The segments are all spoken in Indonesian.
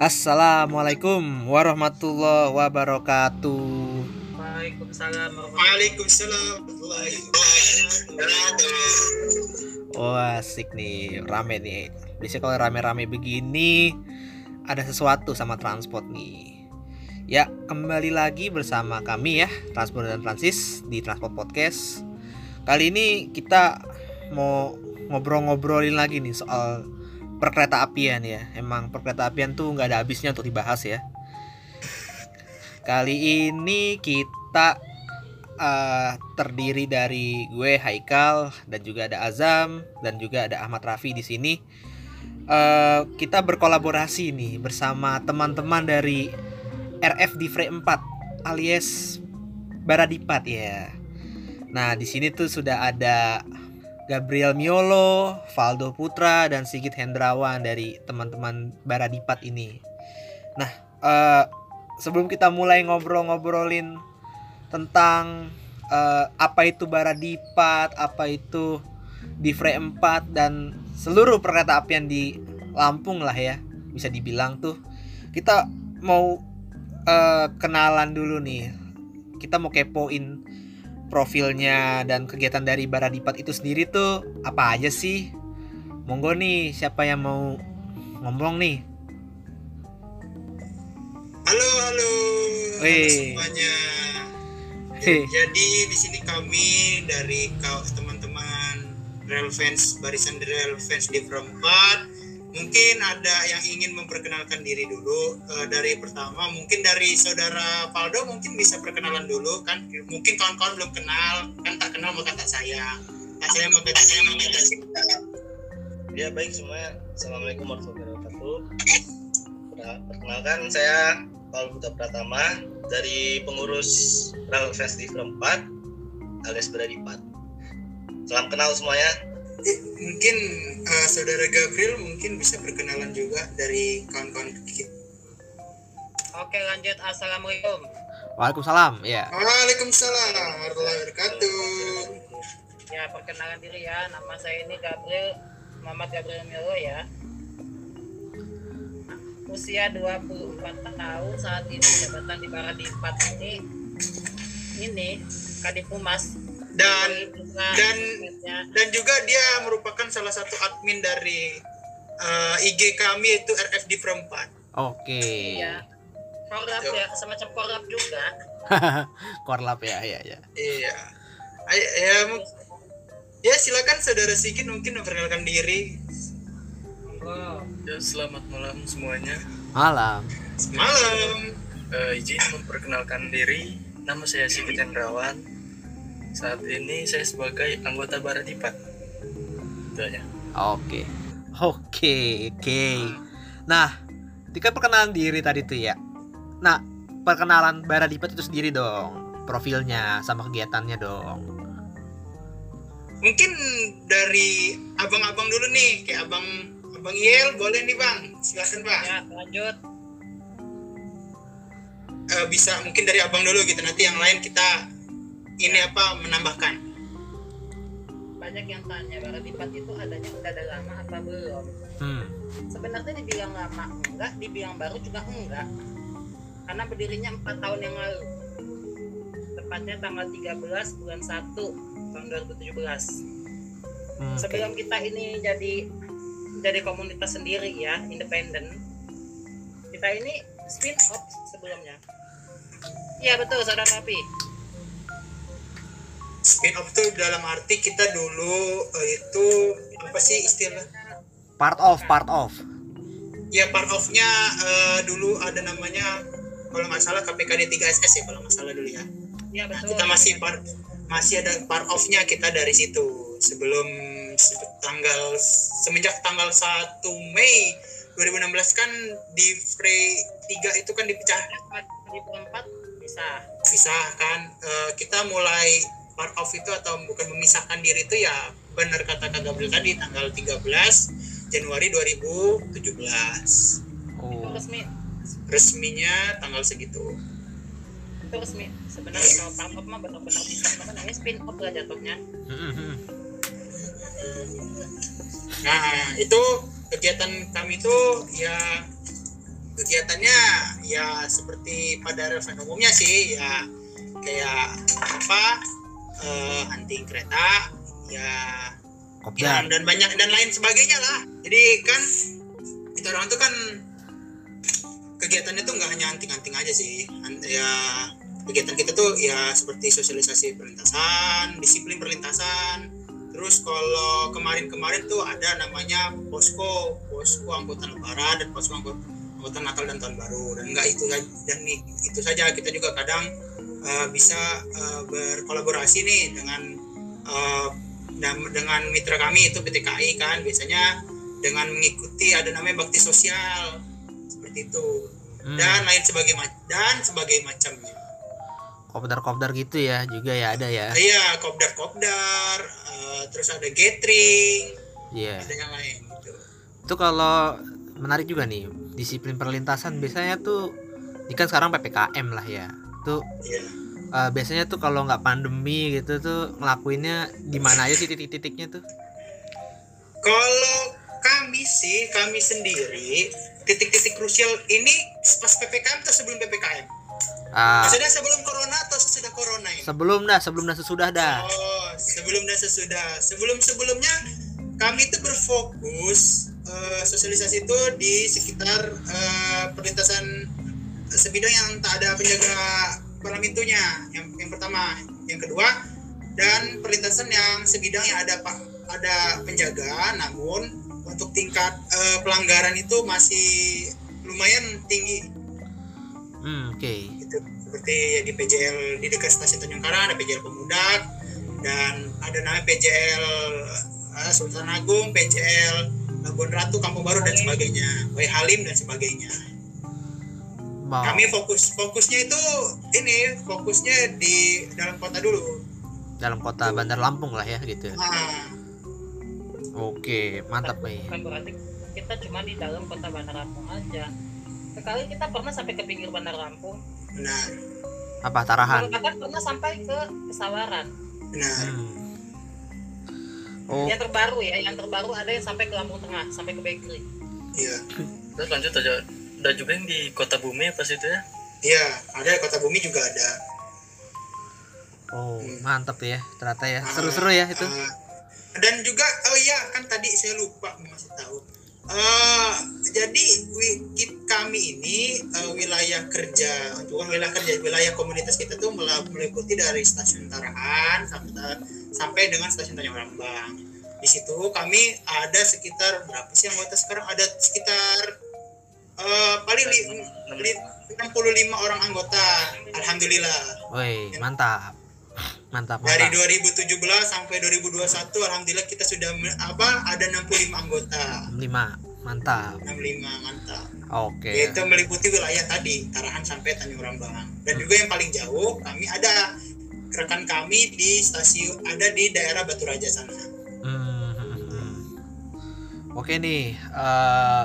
Assalamualaikum warahmatullahi wabarakatuh. Waalaikumsalam Waalaikumsalam wabarakatuh. Oh asik nih, rame nih. Biasanya kalau rame-rame begini ada sesuatu sama transport nih. Ya, kembali lagi bersama kami ya, Transport dan Francis di Transport Podcast. Kali ini kita mau ngobrol-ngobrolin lagi nih soal perkereta apian ya. Emang perkereta apian tuh nggak ada habisnya untuk dibahas ya. Kali ini kita uh, terdiri dari gue Haikal dan juga ada Azam dan juga ada Ahmad Rafi di sini. Uh, kita berkolaborasi nih bersama teman-teman dari RF Divre 4 alias Baradipat ya. Nah, di sini tuh sudah ada Gabriel Miolo, Valdo Putra dan Sigit Hendrawan dari teman-teman Baradipat ini. Nah, uh, sebelum kita mulai ngobrol-ngobrolin tentang uh, apa itu Baradipat, apa itu Divre 4 dan seluruh perkereta apian di Lampung lah ya, bisa dibilang tuh. Kita mau uh, kenalan dulu nih. Kita mau kepoin profilnya dan kegiatan dari Baradipat itu sendiri tuh apa aja sih? Monggo nih, siapa yang mau ngomong nih? Halo, halo. Halo semuanya. Hei. Jadi di sini kami dari kau teman-teman Rel fans barisan Rel fans di perempat mungkin ada yang ingin memperkenalkan diri dulu. Eh, dari pertama mungkin dari saudara Faldo mungkin bisa perkenalan dulu kan? Mungkin kawan-kawan belum kenal kan tak kenal maka tak sayang. Tak sayang maka tak sayang. Maka tak Ya baik semuanya. Assalamualaikum warahmatullahi wabarakatuh. Nah, Perkenalkan saya Paul Buta Pratama Dari pengurus Rel Festival 4 alias Beradipat. Salam kenal semuanya mungkin eh, saudara Gabriel mungkin bisa perkenalan juga dari kawan-kawan kita. Oke lanjut. Assalamualaikum. Waalaikumsalam. Ya. Waalaikumsalam warahmatullahi wabarakatuh. Ya perkenalan diri ya. Nama saya ini Gabriel Muhammad Gabriel Milo ya. Usia 24 tahun saat ini jabatan di Baradipat ini Ini Kadipumas dan Bunga, dan dan juga dia merupakan salah satu admin dari eh, IG kami yaitu RF di perempat. Oke. Iya. Korlap ya semacam korlap juga. Korlap ya, ya, ya. iya. Ay- ya ya silakan saudara Sigit mungkin memperkenalkan diri. Oh, Ya selamat malam semuanya. Malam. malam. Eh, Izin memperkenalkan diri. Nama saya Sigit Hendrawan Saat ini saya sebagai anggota Baradipat Itu aja Oke. Oke, oke. Nah, ketika perkenalan diri tadi tuh ya. Nah, perkenalan Baradipat itu sendiri dong. Profilnya sama kegiatannya dong. mungkin dari abang-abang dulu nih kayak abang abang Yel boleh nih bang silakan bang ya lanjut Eh, bisa mungkin dari abang dulu gitu nanti yang lain kita ini apa menambahkan? Banyak yang tanya Baradipat itu adanya udah ada lama apa belum? Hmm. sebenarnya dibilang lama enggak dibilang baru juga enggak. Karena berdirinya empat tahun yang lalu. Tepatnya tanggal 13 bulan 1 tahun 2017 Hmm, sebelum kita ini jadi jadi komunitas sendiri ya independen kita ini spin off sebelumnya. Iya betul saudara Rapi spin off tuh dalam arti kita dulu eh, itu apa sih istilah Part of, part of. ya part of-nya eh, dulu ada namanya kalau nggak salah KPKD 3SS ya kalau nggak salah dulu ya. Iya Nah, betul. kita masih part masih ada part off-nya kita dari situ. Sebelum se- tanggal semenjak tanggal 1 Mei 2016 kan di free 3 itu kan dipecah. Di perempat bisa. Bisa kan Eh, kita mulai part off itu atau bukan memisahkan diri itu ya benar kata Kak Gabriel tadi tanggal 13 Januari 2017 itu Oh. resmi. Resminya tanggal segitu. Itu resmi. Sebenarnya kalau part off mah benar-benar bisa apa namanya spin off lah jatuhnya. Nah, itu kegiatan kami itu ya kegiatannya ya seperti pada relevan umumnya sih ya kayak apa eh, hunting kereta ya kopdar ya, dan banyak dan lain sebagainya lah. Jadi kan kita orang tuh kan kegiatannya tuh nggak hanya hunting-hunting aja sih. Ya kegiatan kita tuh ya seperti sosialisasi perlintasan disiplin perlintasan. Terus kalau kemarin-kemarin tuh ada namanya posko posko angkutan lebaran dan posko angkut- angkutan natal dan tahun baru. Dan enggak itu dan itu saja. Kita juga kadang eh, bisa eh, berkolaborasi nih dengan dan dengan mitra kami itu PTKI kan. Biasanya dengan mengikuti ada namanya bakti sosial seperti itu. Hmm, dan lain sebagai dan sebagai macamnya. Kopdar-kopdar gitu ya juga ya ada ya? Iya kopdar kopdar eh, terus ada gathering iya. ada yang lain gitu. Itu kalau menarik juga nih disiplin perlintasan. Biasanya tuh ini kan sekarang ppkm lah ya tuh iya eh, biasanya tuh kalau nggak pandemi gitu tuh ngelakuinnya di mana aja sih titik-titiknya tuh? Kalau kami sih kami sendiri titik-titik krusial ini pas ppkm atau sebelum ppkm Ah, maksudnya sebelum corona atau sesudah corona ini? Sebelum dah sebelum dah sesudah dah. Oh, sebelum dan sesudah. Sebelum-sebelumnya kami itu berfokus eh, sosialisasi itu di sekitar eh, perlintasan sebidang yang tak ada penjaga palang pintunya. Yang yang pertama, yang kedua dan perlintasan yang sebidang yang ada pak ada penjaga namun untuk tingkat eh, pelanggaran itu masih lumayan tinggi. Hmm, oke. Gitu. Seperti di PJL di dekat stasiun Tanjung Karang ada PJL Pemuda dan ada namanya PJL eh, Sultan Agung, PJL Labuan Ratu, Kampung Baru dan sebagainya, Wai Halim dan sebagainya. Mau. Kami fokus fokusnya itu ini fokusnya di dalam kota dulu. dalam kota Bandar Lampung lah ya gitu Nah, oke mantap nih Bukan berarti kita cuma di dalam kota Bandar Lampung aja. Sekali kita pernah sampai ke pinggir Bandar Lampung. benar, apa tarahan Bahkan pernah sampai ke Kesawaran. benar. Hmm. oh Yang terbaru ya, yang terbaru ada yang sampai ke Lampung Tengah, sampai ke Bakery. Iya, Terus lanjut aja. Ada juga yang di kota bumi apa sih itu ya? iya. Ada kota bumi juga ada. oh Hmm. mantap ya ternyata ya Ah, seru-seru ya itu ah, dan juga oh iya kan tadi saya lupa masih tahu Eh, jadi wi- ki- kami ini eh, wilayah kerja untuk wilayah kerja wilayah komunitas kita tuh meliputi dari stasiun Tarahan sampai sampai dengan stasiun Tanjung Rambang di situ kami ada sekitar berapa sih anggota sekarang ada sekitar eh, paling li, li- 65 orang anggota. Alhamdulillah. Woi mantap. Mantap dari mantap. 2017 sampai 2021 alhamdulillah kita sudah apa ada 65 anggota. Lima mantap. 65 mantap. Oke. Yaitu meliputi wilayah tadi Tarahan sampai Tanjung Rambang. Dan juga yang paling jauh kami ada rekan kami di stasiun ada di daerah Batu Raja sana. Hmm, hmm, hmm. Oke nih, eh,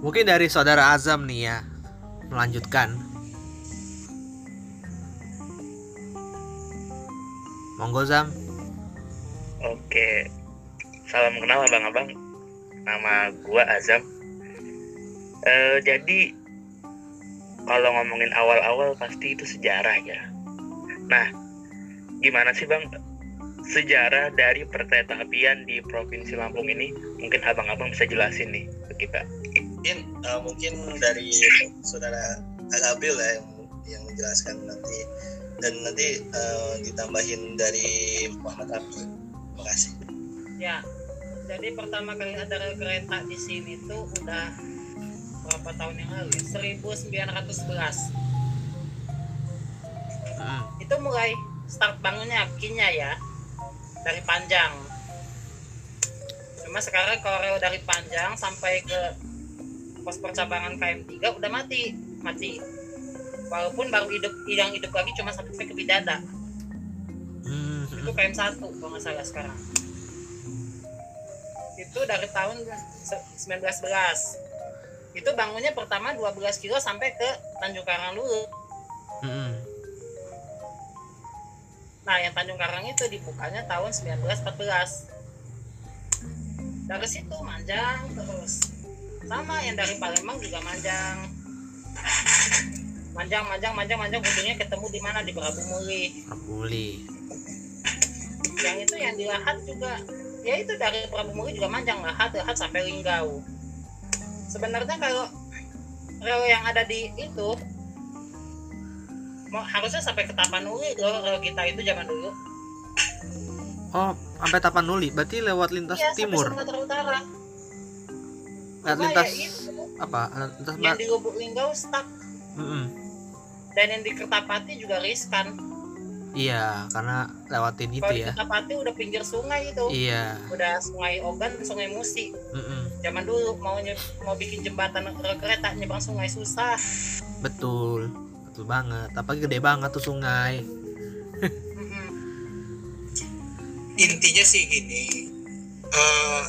mungkin dari saudara Azam nih ya, melanjutkan. Monggo Zam. Oke. Salam kenal abang-abang. Nama gua Azam. Eh jadi kalau ngomongin awal-awal pasti itu sejarah ya. Nah, gimana sih bang sejarah dari perkereta apian di provinsi Lampung ini? Mungkin abang-abang bisa jelasin nih ke kita. Mungkin eh, mungkin dari saudara Agabil ya yang, yang menjelaskan nanti dan nanti eh, ditambahin dari Muhammad Abdul terima kasih Ya, jadi pertama kali ada kereta di sini tuh udah berapa tahun yang lalu ya? 1911. Hmm, Itu mulai start bangunnya bikinnya ya dari Panjang. Cuma sekarang kalau dari Panjang sampai ke pos percabangan KM3 udah mati, mati. Walaupun baru hidup yang hidup lagi cuma sampai ke Bidada. hmm, itu KM1 kalau nggak salah sekarang. Itu dari tahun se- 1911 itu bangunnya pertama 12 kilo sampai ke Tanjung Karang dulu. Hmm, nah yang Tanjung Karang itu dibukanya tahun 1914 dari situ manjang terus sama yang dari Palembang juga manjang. Manjang manjang manjang manjang ujungnya ketemu di mana? Di Prabu Muli Rabuli yang itu yang di Lahat juga. Ya itu dari Prabu Muli juga manjang Lahat Lahat sampai Linggau. Sebenarnya kalau rel yang ada di itu mau harusnya sampai ke Tapanuli loh rel kita itu zaman dulu. Oh sampai Tapanuli berarti lewat lintas sampai timur. Sumatera Utara lewat Cuma lintas ya itu. apa? Lintas yang di Lubuk Linggau stuck. Mm-mm. dan yang di Kertapati juga riskan iya karena lewatin itu kalau di ya. Kertapati udah pinggir sungai itu. Iya. Udah sungai Ogan sungai Musi. Mm-mm. zaman dulu mau mau bikin jembatan rel kereta nyebrang sungai susah. Betul. Betul banget. Apalagi gede banget tuh sungai. Mm-mm. intinya sih gini eh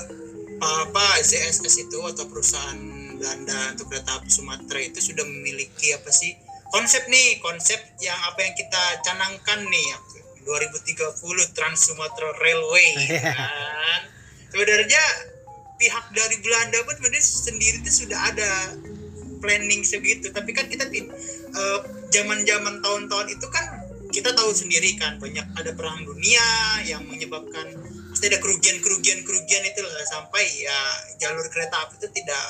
apa ZSS itu atau perusahaan Belanda untuk kereta api Sumatera itu sudah memiliki apa sih konsep nih konsep yang apa yang kita canangkan nih 2030 Trans Sumatera Railway kan? Sebenarnya pihak dari Belanda pun sebenarnya sendiri itu sudah ada planning segitu tapi kan kita eh, zaman-zaman tahun-tahun itu kan kita tahu sendiri kan banyak ada perang dunia yang menyebabkan pasti ada kerugian-kerugian kerugian itu lah sampai ya jalur kereta api itu tidak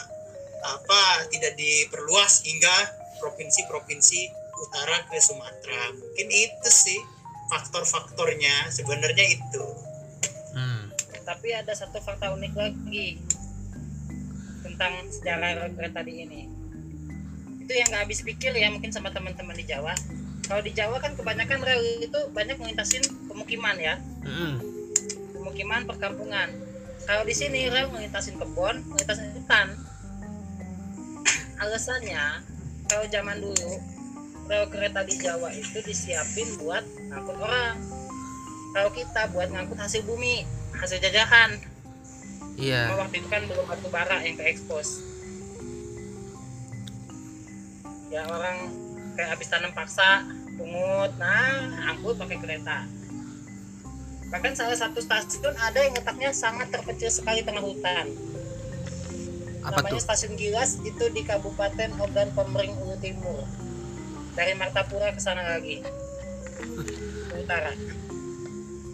apa tidak diperluas hingga provinsi-provinsi utara ke Sumatera. Mungkin itu sih faktor-faktornya sebenarnya itu. Hmm. tapi ada satu fakta unik lagi tentang sejarah kereta di ini. Itu yang nggak habis pikir ya mungkin sama teman-teman di Jawa. Kalau di Jawa kan kebanyakan rel itu banyak melintasin pemukiman ya. Mm-mm. Pemukiman perkampungan. Kalau di sini rel melintasin kebun melintasin hutan. Alasannya kalau zaman dulu rel kereta di Jawa itu disiapin buat ngangkut orang. Kalau kita buat ngangkut hasil bumi hasil jajahan. Iya. Cuma waktu itu kan belum batu bara yang ke ekspos ya orang kayak habis tanam paksa pungut nah angkut pakai kereta bahkan salah satu stasiun ada yang letaknya sangat terpencil sekali tengah hutan. Apa namanya tuh? stasiun Gilas itu di Kabupaten Ogan Komering Ulu Timur. Dari Martapura ke sana lagi. Ke utara.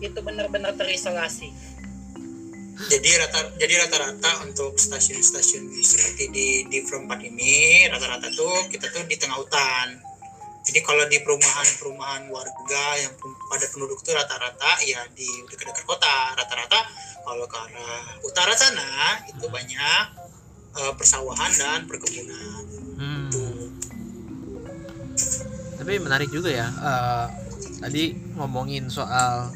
Itu benar-benar terisolasi. Jadi rata jadi rata-rata untuk stasiun-stasiun seperti di di Front 4 ini rata-rata tuh kita tuh di tengah hutan jadi kalau di perumahan-perumahan warga yang padat penduduk tuh rata-rata ya di dekat-dekat kota. Rata-rata kalau ke arah utara sana itu banyak eh, persawahan dan perkebunan. Hmm. tuh tapi menarik juga ya eh, tadi ngomongin soal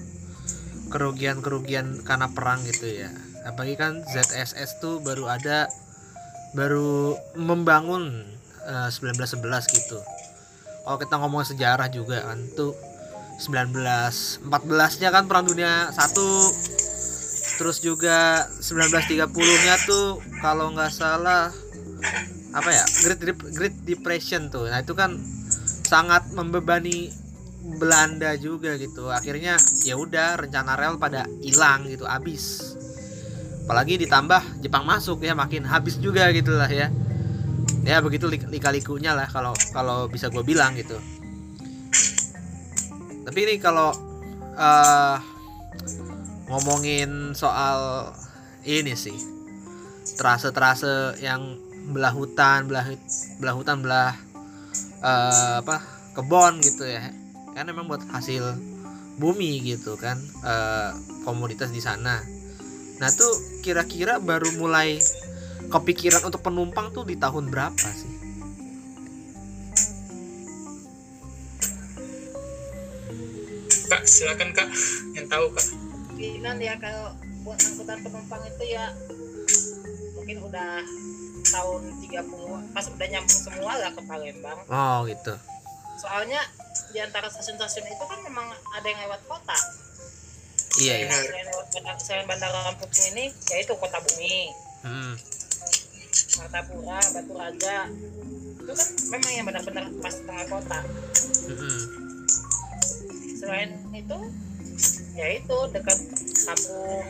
kerugian-kerugian karena perang gitu ya. Apalagi kan ZSS tuh baru ada baru membangun eh, 1911 gitu kalau kita ngomong sejarah juga kan tuh 1914 nya kan perang dunia satu. Terus juga 1930 nya tuh kalau nggak salah apa ya Great Great Depression tuh. Nah itu kan sangat membebani Belanda juga gitu. Akhirnya ya udah rencana rel pada hilang gitu habis. Apalagi ditambah Jepang masuk ya makin habis juga gitu lah ya ya begitu lik- lika-likunya lah kalau kalau bisa gue bilang gitu. Tapi ini kalau eh, ngomongin soal ini sih terase-terase yang belah hutan belah belah hutan belah eh, apa kebon gitu ya. Kan memang buat hasil bumi gitu kan eh, komoditas di sana. Nah tuh kira-kira baru mulai kepikiran untuk penumpang tuh di tahun berapa sih? Kak silakan kak. Yang tahu kak. Kemungkinan ya kalau buat angkutan penumpang itu ya mungkin udah tahun 30 pas udah nyambung semua lah ke Palembang. Oh gitu. Soalnya di antara stasiun-stasiun itu kan memang ada yang lewat kota. Iya iya. Benar. selain lewat bandara, selain bandara Lampung ini yaitu kota bumi. Hmm, Martapura Batu Raja itu kan memang yang benar-benar pas tengah kota. Selain itu ya itu dekat kampung.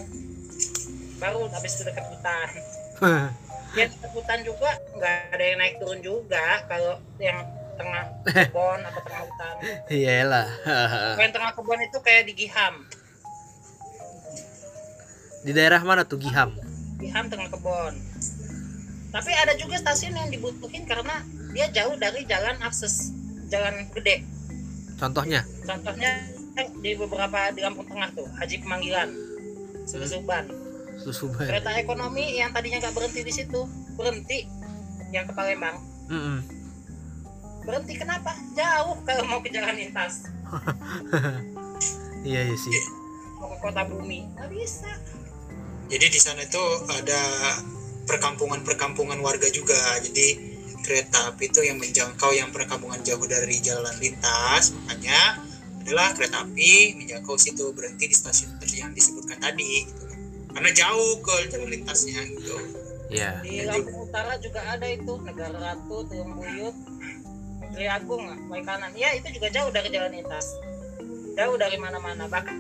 Baru habis itu dekat hutan. Hmm. yang hutan juga nggak ada yang naik turun juga kalau yang tengah kebon atau tengah hutan. Iyalah. kalau yang tengah kebon itu kayak di Giham. Di daerah mana tuh Giham? Giham tengah kebon tapi ada juga stasiun yang dibutuhin karena dia jauh dari jalan akses jalan gede Contohnya? contohnya di beberapa di Lampung Tengah tuh Haji Pemanggilan Susuban Susuban. kereta ekonomi yang tadinya nggak berhenti di situ berhenti yang ke Palembang Mm-mm. berhenti kenapa jauh kalau mau ke jalan lintas Iya iya sih. mau ke kota bumi nggak bisa Jadi di sana itu ada perkampungan-perkampungan warga juga. Jadi kereta api itu yang menjangkau yang perkampungan jauh dari jalan lintas, makanya adalah kereta api menjangkau situ berhenti di stasiun yang disebutkan tadi. Gitu. Karena jauh ke jalan lintasnya gitu. Iya. di Lampung Utara juga ada itu Negara Ratu Tulung Buyut Negeri Agung kanan ya itu juga jauh dari jalan lintas jauh dari mana-mana bahkan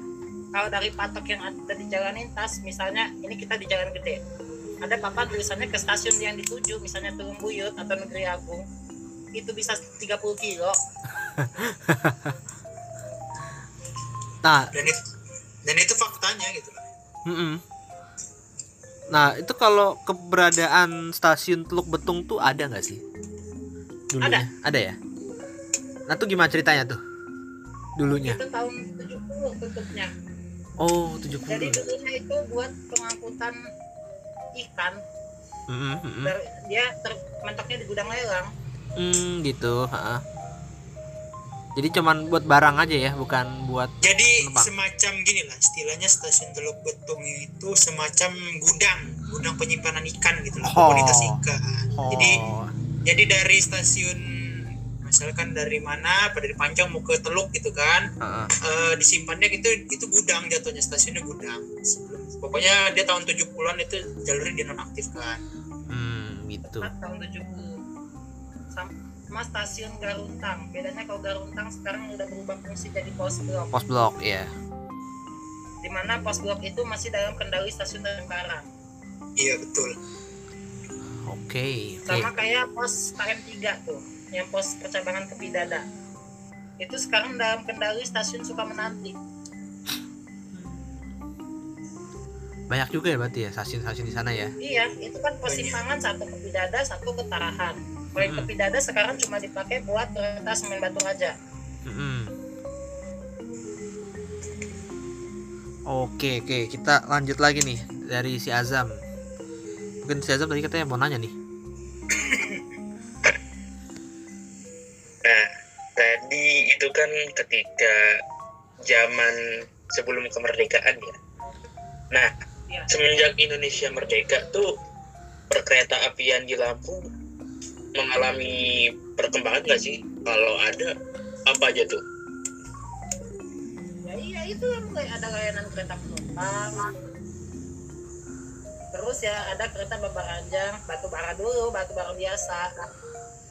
kalau dari patok yang ada di jalan lintas misalnya ini kita di jalan gede ada papan tulisannya ke stasiun yang dituju misalnya Tulung Buyut atau Negeri Agung itu bisa 30 kilo Nah, Dan itu dan itu faktanya gitu. mm-mm. Nah, itu kalau keberadaan stasiun Teluk Betung tuh ada nggak sih? Dulunya. Ada. ya? Nah, tuh gimana ceritanya tuh? Dulunya. itu tahun 70 tutupnya Oh, jadi 70. dulunya itu buat pengangkutan ikan Mm-mm, mm-mm. Dari- dia termentoknya di gudang lelang Hmm, gitu, ha. Jadi cuman buat barang aja ya, bukan buat Jadi Penumpang. semacam gini lah istilahnya stasiun Teluk Betung itu semacam gudang, gudang penyimpanan ikan gitu lah, Oh. komunitas ikan. oh. Jadi jadi dari stasiun misalkan dari mana pada dari Panjang mau ke Teluk gitu kan ha-ha. eh, disimpannya gitu itu gudang jatuhnya stasiunnya gudang pokoknya dia tahun 70-an itu jalurnya dinonaktifkan Hmm, gitu. Tepat tahun 70 sama stasiun Garuntang. Bedanya kalau Garuntang sekarang udah berubah fungsi jadi pos blok. Pos blok ya. di mana pos blok itu masih dalam kendali stasiun Tangerang iya betul. Oke, oke. sama kayak pos KM3 tuh yang pos percabangan ke Pidada itu sekarang dalam kendali stasiun Sukamenanti Banyak juga ya berarti ya stasiun-stasiun di sana ya. iya itu kan pos simpangan satu ke Pidada satu ke Tarahan kalau yang ke Pidada sekarang cuma dipakai buat kereta semen batu raja Mm-mm. Oke, oke, kita lanjut lagi nih dari si Azam. Mungkin si Azam tadi katanya mau nanya nih. Nah, tadi itu kan ketika zaman sebelum kemerdekaan ya. Nah. Semenjak Indonesia merdeka tuh perkereta apian di Lampung mengalami perkembangan nggak sih? Kalau ada, apa aja tuh? ya iya itu yang mulai ada layanan kereta penumpang terus ya ada kereta beberanjang batu bara dulu batu bara biasa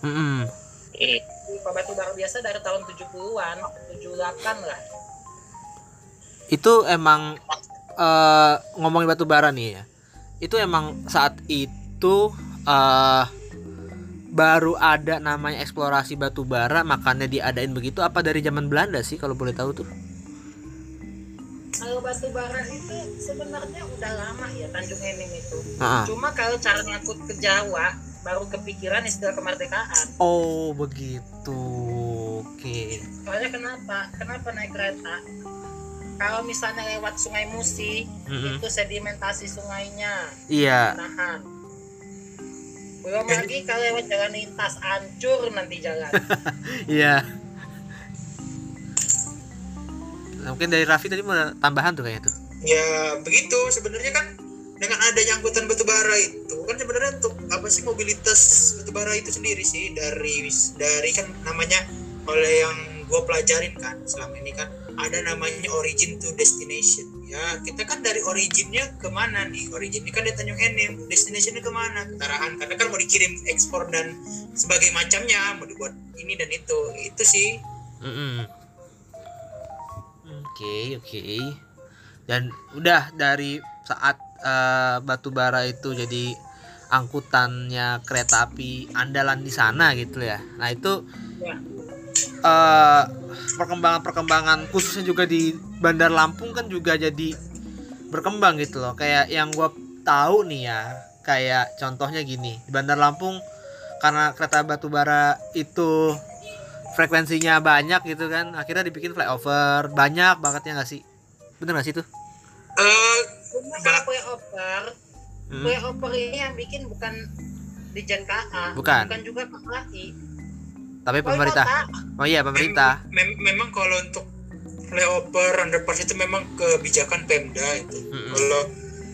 Mm-mm. Hmm, kalau batu bara biasa dari tahun 70-an 78 lah Itu emang eh ngomongin batu bara nih ya. Itu emang saat itu eh baru ada namanya eksplorasi batu bara makanya diadain begitu apa dari zaman Belanda sih kalau boleh tahu tuh? kalau batu bara itu sebenarnya udah lama ya Tanjung Enim itu Ah. cuma kalau cara ngangkut ke Jawa baru kepikiran istilah kemerdekaan Oh, begitu. Oke. soalnya kenapa kenapa naik kereta kalau misalnya lewat sungai Musi Mm-mm. itu sedimentasi sungainya Iya. tahan belum lagi kalau lewat jalan lintas hancur nanti jalan Iya. Nah, mungkin dari Raffi tadi mau tambahan tuh kayaknya tuh. ya begitu sebenarnya kan dengan adanya angkutan batubara itu kan sebenarnya untuk apa sih mobilitas batubara itu sendiri sih dari dari kan namanya oleh yang gue pelajarin kan selama ini kan ada namanya origin to destination ya kita kan dari originnya ke mana nih originnya kan di Tanjung Enim destinationnya ke mana ke Tarahan karena kan mau dikirim ekspor dan sebagai macamnya mau dibuat ini dan itu itu sih. Oke, oke. Dan udah dari saat eh, batu bara itu jadi angkutannya kereta api andalan di sana gitu ya nah itu Ya. Eh, perkembangan-perkembangan khususnya juga di Bandar Lampung kan juga jadi berkembang gitu loh kayak yang gua tahu nih ya kayak contohnya gini di Bandar Lampung karena kereta batubara itu frekuensinya banyak gitu kan akhirnya dibikin flyover banyak banget ya nggak sih bener nggak sih tuh Eh, Ba- kalau flyover, Hmm. flyover ini yang bikin bukan di Jen KA, Bukan. bukan juga KAI. Tapi Wali pemerintah kota. oh iya pemerintah mem- mem- memang kalau untuk flyover underpass itu memang kebijakan Pemda itu. Mm-mm. Kalau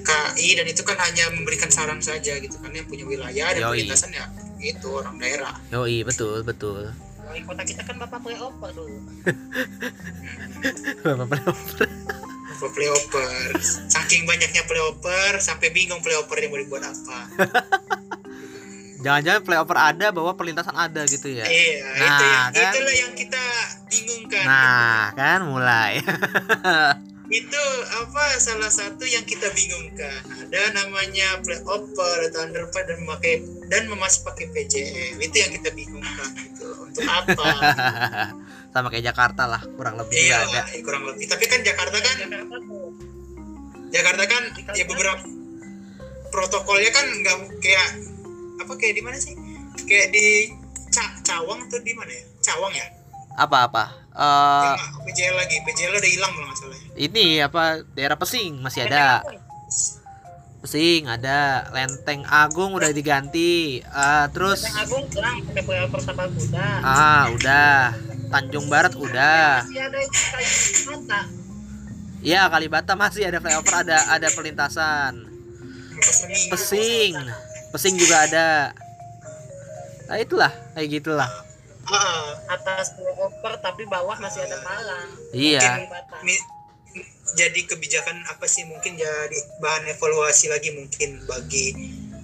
KI dan itu kan hanya memberikan saran saja gitu kan yang punya wilayah dan perlintasan ya itu orang daerah. yoi betul betul Wali kota kita kan bapak flyover dulu. Untuk flyover. Saking banyaknya flyover sampai bingung flyover yang mau dibuat apa. jangan-jangan flyover ada bahwa perlintasan ada gitu ya? Iya, itu Nah, yang kan? itulah yang kita bingungkan. nah kan mulai. Itu apa salah satu yang kita bingungkan. Ada namanya flyover atau underpass dan memakai dan masih pakai PJM itu yang kita bingungkan gitu untuk apa? Sama kayak Jakarta lah kurang lebih iya ada. eh, kurang lebih. Tapi kan Jakarta kan. Jakarta kan ya beberapa protokolnya kan nggak kayak apa kayak di mana sih? Kayak di Ca- Cawang atau di mana ya? Cawang ya? Apa-apa Eh, yang PJL lagi. PJL udah hilang kalau nggak salah ya. ini apa daerah Pesing? Masih ada. Pesing ada. Lenteng Agung udah diganti. Eh, terus Yang Agung flyover Tapal Kuda. ah udah. Tanjung Barat udah. Masih ada. Iya Kalibata masih ada flyover ada ada perlintasan. Pesing Pesing juga ada. Nah itulah kayak gitulah. Ah, Atas flyover tapi bawah masih ada palang. Iya. Jadi kebijakan apa sih? Mungkin jadi bahan evaluasi lagi mungkin bagi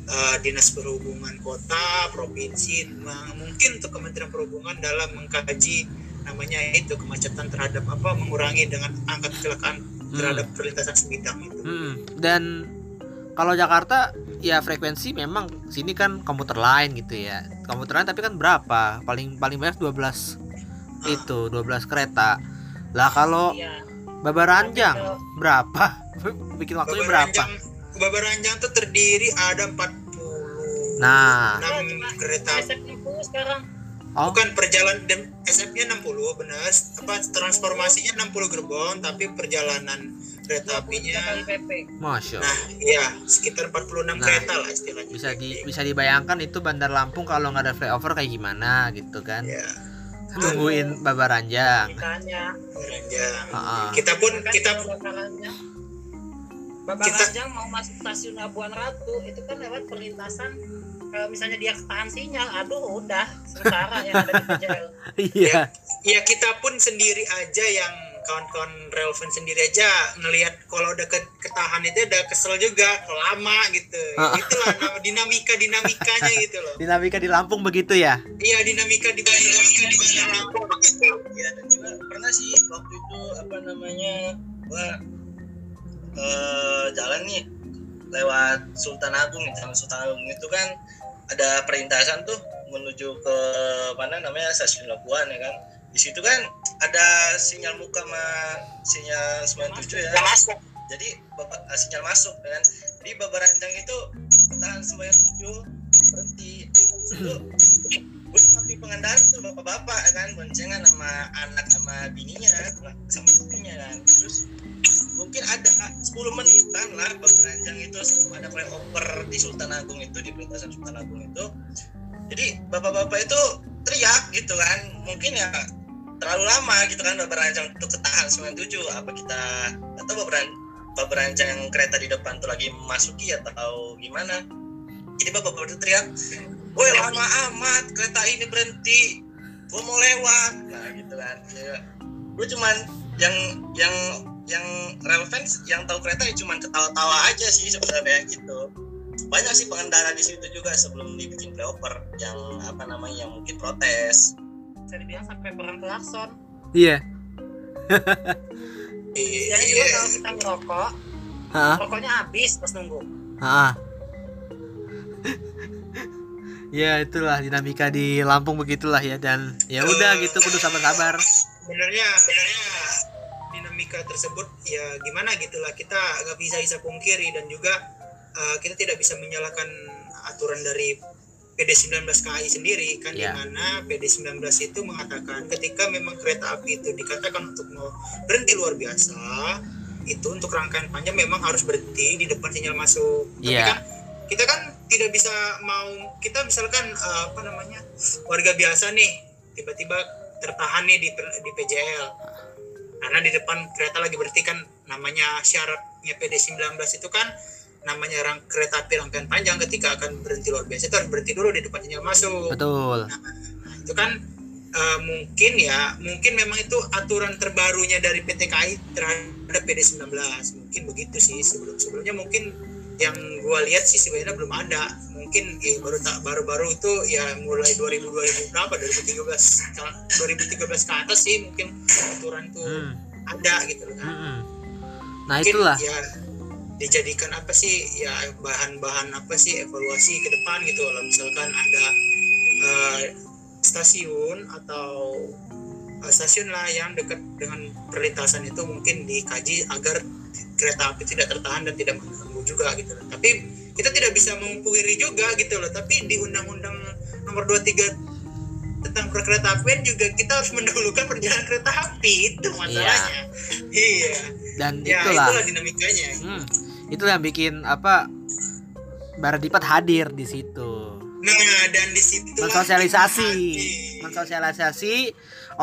uh, dinas perhubungan kota provinsi mungkin untuk kementerian perhubungan dalam mengkaji namanya itu kemacetan terhadap apa mengurangi dengan angka kecelakaan terhadap perlintasan sebidang itu. Mm, dan kalau Jakarta ya frekuensi memang sini kan komuter lain gitu ya. Komuter lain tapi kan berapa? Paling paling banyak 12 itu 12 kereta. Lah kalau Iya. Babaranjang berapa? Bikin waktunya berapa? Babaranjang tuh terdiri ada 40 nah. Nah, enam kereta. SF60 sekarang. Oh Bukan perjalanan SF-nya 60 benar. Apa transformasinya 60 gerbong tapi perjalanan kereta 23 apinya masya nah iya sekitar 46 Nah, kereta lah istilahnya. bisa di bisa dibayangkan itu Bandar Lampung kalau nggak ada flyover kayak gimana gitu kan ya, nungguin Babaranjang. Babaranjang. Ah, ah. Kita pun Kan kita Babaranjang. Babaranjang mau masuk stasiun Labuan Ratu itu kan lewat perlintasan kalau misalnya dia ketahan sinyal, aduh udah sementara yang ada di PJL. iya ya kita pun sendiri aja yang kawan-kawan relevan sendiri aja ngelihat kalau udah ke ketahan itu udah kesel juga lama gitu. Ah. Itulah dinamika dinamikanya gitu loh. dinamika di Lampung begitu ya Iya dinamika di dinamika di Bandar Lampung begitu. ya dan juga pernah sih waktu itu apa namanya gua eh, jalan nih lewat Sultan Agung jalan Sultan Agung itu kan ada perintasan tuh menuju ke mana namanya stasiun Labuan ya kan? Di situ kan ada sinyal muka sama sinyal 97 ya. Masuk. jadi eh, sinyal masuk ya kan? Di Babaranjang itu tahan sembahyang tujuh berhenti. Itu pengendara tuh bapak-bapak kan? Boncengan sama anak sama bininya sama istrinya kan? Terus mungkin ada 10 menitan lah Babaranjang itu ada flyover di Sultan Agung itu di perlintasan Sultan Agung itu. Jadi bapak-bapak itu teriak gitu kan. Mungkin ya terlalu lama gitu kan Babaranjang untuk ketahan 97 apa kita atau Babaranjang yang kereta di depan tuh lagi memasuki atau gimana. Jadi bapak-bapak itu teriak woi lama amat kereta ini berhenti. Gua mau lewat. Nah gitu kan. Ya, gue cuman yang yang yang relevan yang tahu kereta ya cuman ketawa-tawa aja sih sebenarnya gitu. Banyak sih pengendara di situ juga sebelum dibikin flyover yang apa namanya yang mungkin protes. Bisa dibilang sampai perang klakson. iya. Iya. Jadi juga kalau kita ngerokok, rokoknya habis pas nunggu. Ah, ya itulah dinamika di Lampung begitulah ya dan ya udah gitu kudu sabar-sabar sebenarnya sebenarnya dinamika tersebut ya gimana gitulah kita nggak bisa bisa pungkiri dan juga eh, kita tidak bisa menyalahkan aturan dari PD19 KAI sendiri kan Ya. di mana PD19 itu mengatakan ketika memang kereta api itu dikatakan untuk mau berhenti luar biasa itu untuk rangkaian panjang memang harus berhenti di depan sinyal masuk tapi Iya. kan kita kan tidak bisa mau kita misalkan eh, apa namanya warga biasa nih tiba-tiba tertahan nih di di PJL karena di depan kereta lagi berhenti kan namanya syaratnya PD19 itu kan namanya rang, kereta api rangkaian panjang ketika akan berhenti luar biasa itu harus berhenti dulu di depan sinyal masuk. Betul. Nah, itu kan eh, mungkin ya mungkin memang itu aturan terbarunya dari PT KAI terhadap PD19 mungkin begitu sih sebelum sebelumnya mungkin yang gua lihat sih sebenarnya belum ada. Mungkin eh, baru tak baru-baru itu ya mulai 2000 2000 berapa? 2013 2013 ke atas sih mungkin aturan tuh Hmm, ada gitu kan. Hmm-mm. nah Mungkin itulah. ya dijadikan apa sih? Ya bahan-bahan apa sih? Evaluasi ke depan gitu kalau misalkan ada eh, stasiun atau eh, stasiun lah yang dekat dengan perlintasan itu mungkin dikaji agar kereta api tidak tertahan dan tidak mengganggu juga gitu loh. Tapi kita tidak bisa memungkiri juga gitu loh. Tapi di Undang-Undang Nomor 23 tentang perkereta apian juga kita harus mendahulukan perjalanan kereta api itu masalahnya. Iya. dan Ya itulah itulah dinamikanya. Hmm, itu yang bikin apa Baradipat hadir di situ Nah dan di situ mensosialisasi mensosialisasi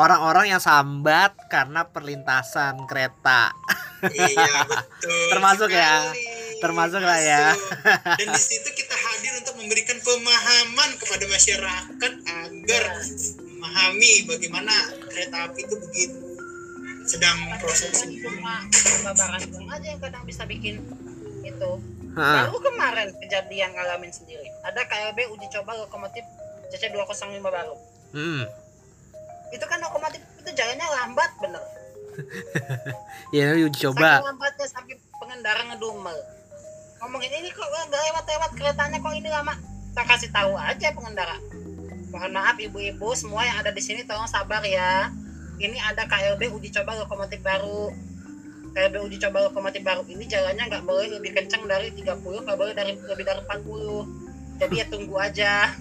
orang-orang yang sambat karena perlintasan kereta Iya betul. Termasuk ya. sekali. Termasuk lah ya. Dan di situ kita hadir untuk memberikan pemahaman kepada masyarakat agar memahami bagaimana kereta api itu begitu sedang proses cuma babaran doang aja yang kadang bisa bikin itu baru kemarin kejadian ngalamin sendiri ada KLB uji coba lokomotif CC 205 baru hmm. itu kan lokomotif itu jalannya lambat bener ya uji coba Saking lambatnya sampai pengendara ngedumel. Ngomongin ini kok nggak lewat-lewat keretanya kok ini lama. Kita kasih tahu aja pengendara. Mohon maaf ibu-ibu semua yang ada di sini tolong sabar ya. Ini ada KLB uji coba lokomotif baru. KLB uji coba lokomotif baru ini jalannya nggak boleh lebih kencang dari 30 nggak boleh dari lebih dari 40 jadi ya tunggu aja.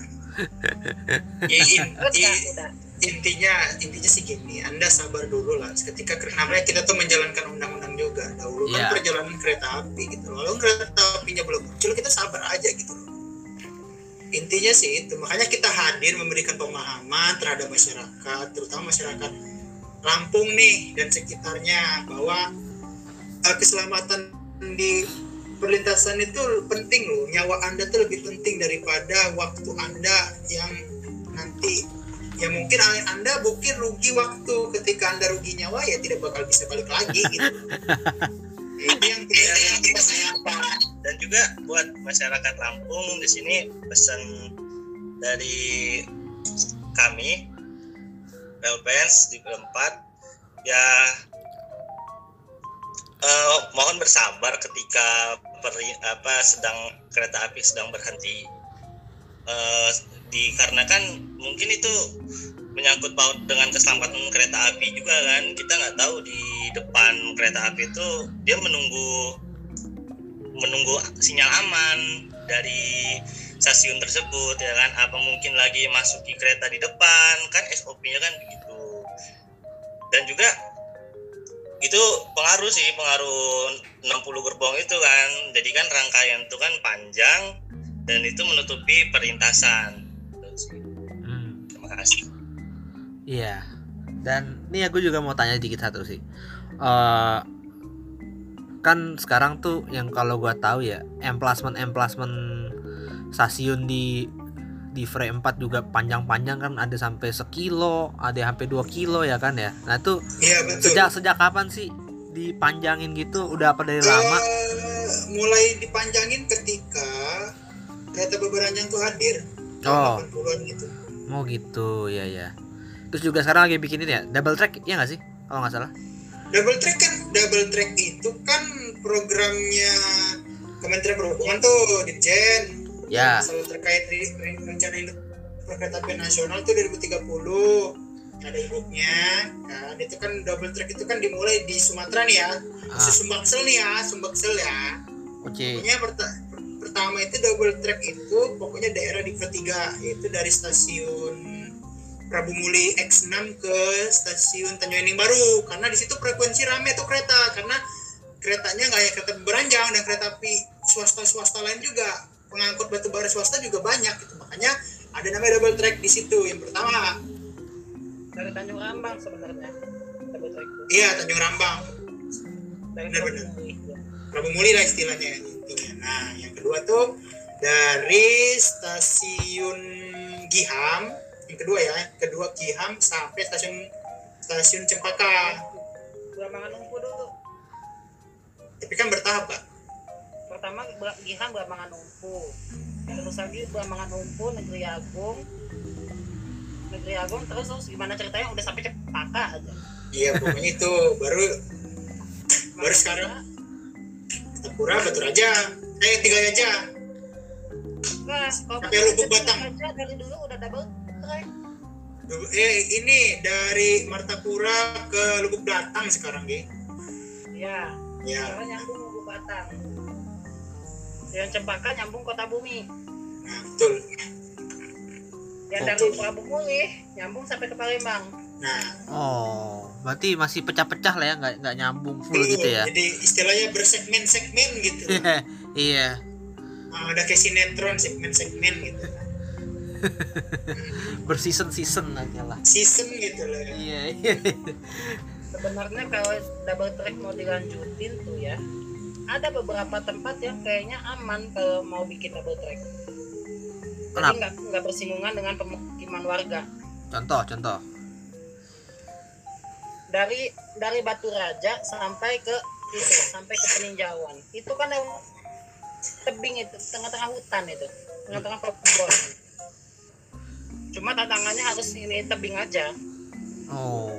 Ya, ya udah intinya intinya sih gini anda sabar dulu lah. Ketika namanya kita tuh menjalankan undang-undang juga. Dahulu kan perjalanan kereta api gitu. Loh lalu kereta apinya belum muncul kita sabar aja gitu. Loh intinya sih itu. Makanya kita hadir memberikan pemahaman terhadap masyarakat terutama masyarakat Lampung nih dan sekitarnya bahwa eh, keselamatan di perlintasan itu penting loh. Nyawa anda tuh lebih penting daripada waktu anda yang nanti ya mungkin anda mungkin rugi waktu. Ketika anda rugi nyawa ya tidak bakal bisa balik lagi gitu. Itu yang kita yang kita sayangkan dan juga buat masyarakat Lampung di sini pesan dari kami Relfans di keempat ya eh, mohon bersabar ketika peri- apa sedang kereta api sedang berhenti. Eh, dikarenakan mungkin itu menyangkut paut dengan keselamatan kereta api juga kan. Kita nggak tahu di depan kereta api itu dia menunggu menunggu sinyal aman dari stasiun tersebut ya kan? Apa mungkin lagi masuki kereta di depan? Kan SOP-nya kan begitu. Dan juga itu pengaruh sih pengaruh 60 gerbong itu kan. Jadi kan rangkaian itu kan panjang dan itu menutupi perlintasan Iya. Dan ini aku juga mau tanya dikit satu sih. Eh kan sekarang tuh yang kalau gua tahu ya, emplacement emplacement stasiun di di frame 4 juga panjang-panjang kan ada sampai sekilo, ada sampai 2 kilo ya kan ya. Nah, itu iya betul sejak sejak kapan sih dipanjangin gitu? Udah apa dari lama? Eh, mulai dipanjangin ketika kereta beberanjang tuh hadir Oh. tahun 80-an gitu Mau gitu, ya ya. Terus juga sekarang lagi bikinin ya double track ya nggak sih? Kalau nggak salah. double track kan double track itu kan programnya Kementerian Perhubungan tuh Dirjen Ya. Masalah terkait re- re- rencana induk perkeretaapian nasional itu 2030 ada induknya kan itu kan double track itu kan dimulai di Sumatera nih ya Ah, Sumbaksel nih ya Sumbaksel ya oke. pokoknya perta- per- pertama itu double track itu pokoknya daerah di ketiga yaitu dari stasiun Prabu Muli X6 ke stasiun Tanjung Ening Baru. Karena di situ frekuensi rame tuh kereta. Karena keretanya nggak hanya kereta beranjang dan kereta api swasta-swasta lain juga. Pengangkut batu bara swasta juga banyak gitu. Makanya ada namanya double track di situ. Yang pertama dari Tanjung Rambang sebenarnya. Double track itu. Iya Tanjung Rambang. Benar-benar. Muli. Prabu Muli lah istilahnya intinya. Nah, yang kedua tuh dari stasiun Giham, yang kedua ya, yang kedua Giham sampai stasiun stasiun Cempaka. Belambangan Umpu dulu Tapi kan bertahap kak. pertama Giham Belambangan Umpu terus lagi Belambangan Umpu Negeri Agung Negeri Agung terus terus gimana ceritanya udah sampai Cempaka aja Iya pokoknya itu baru baru sekarang Tapura Batu Raja. Eh tiga aja. Nah, kalau Sampai Lubuk Batang. aja dari dulu udah double Du- Eh ini dari Martapura ke Lubuk Batang sekarang Ge. ya Ya. sekarang nyambung Lubuk Batang yang Cempaka nyambung Kota Bumi Nah betul. yang dari Prabu Muli nyambung sampai ke Palembang Nah Oh, berarti masih pecah-pecah lah ya, nggak nggak nyambung full betul. gitu ya? Jadi istilahnya bersegmen-segmen gitu. iya. Ah, ada kayak sinetron segmen-segmen gitu Berseason-season aja lah. season gitu loh Iya, iya. sebenarnya kalau double track mau dilanjutin tuh ya ada beberapa tempat yang kayaknya aman kalau mau bikin double track jadi Kenapa? nggak nggak bersinggungan dengan pemukiman warga Contoh, contoh. dari dari Batu Raja sampai ke itu sampai ke Peninjauan itu kan yang tebing itu tengah-tengah hutan itu tengah-tengah kebun cuma tantangannya harus ini tebing aja. Oh,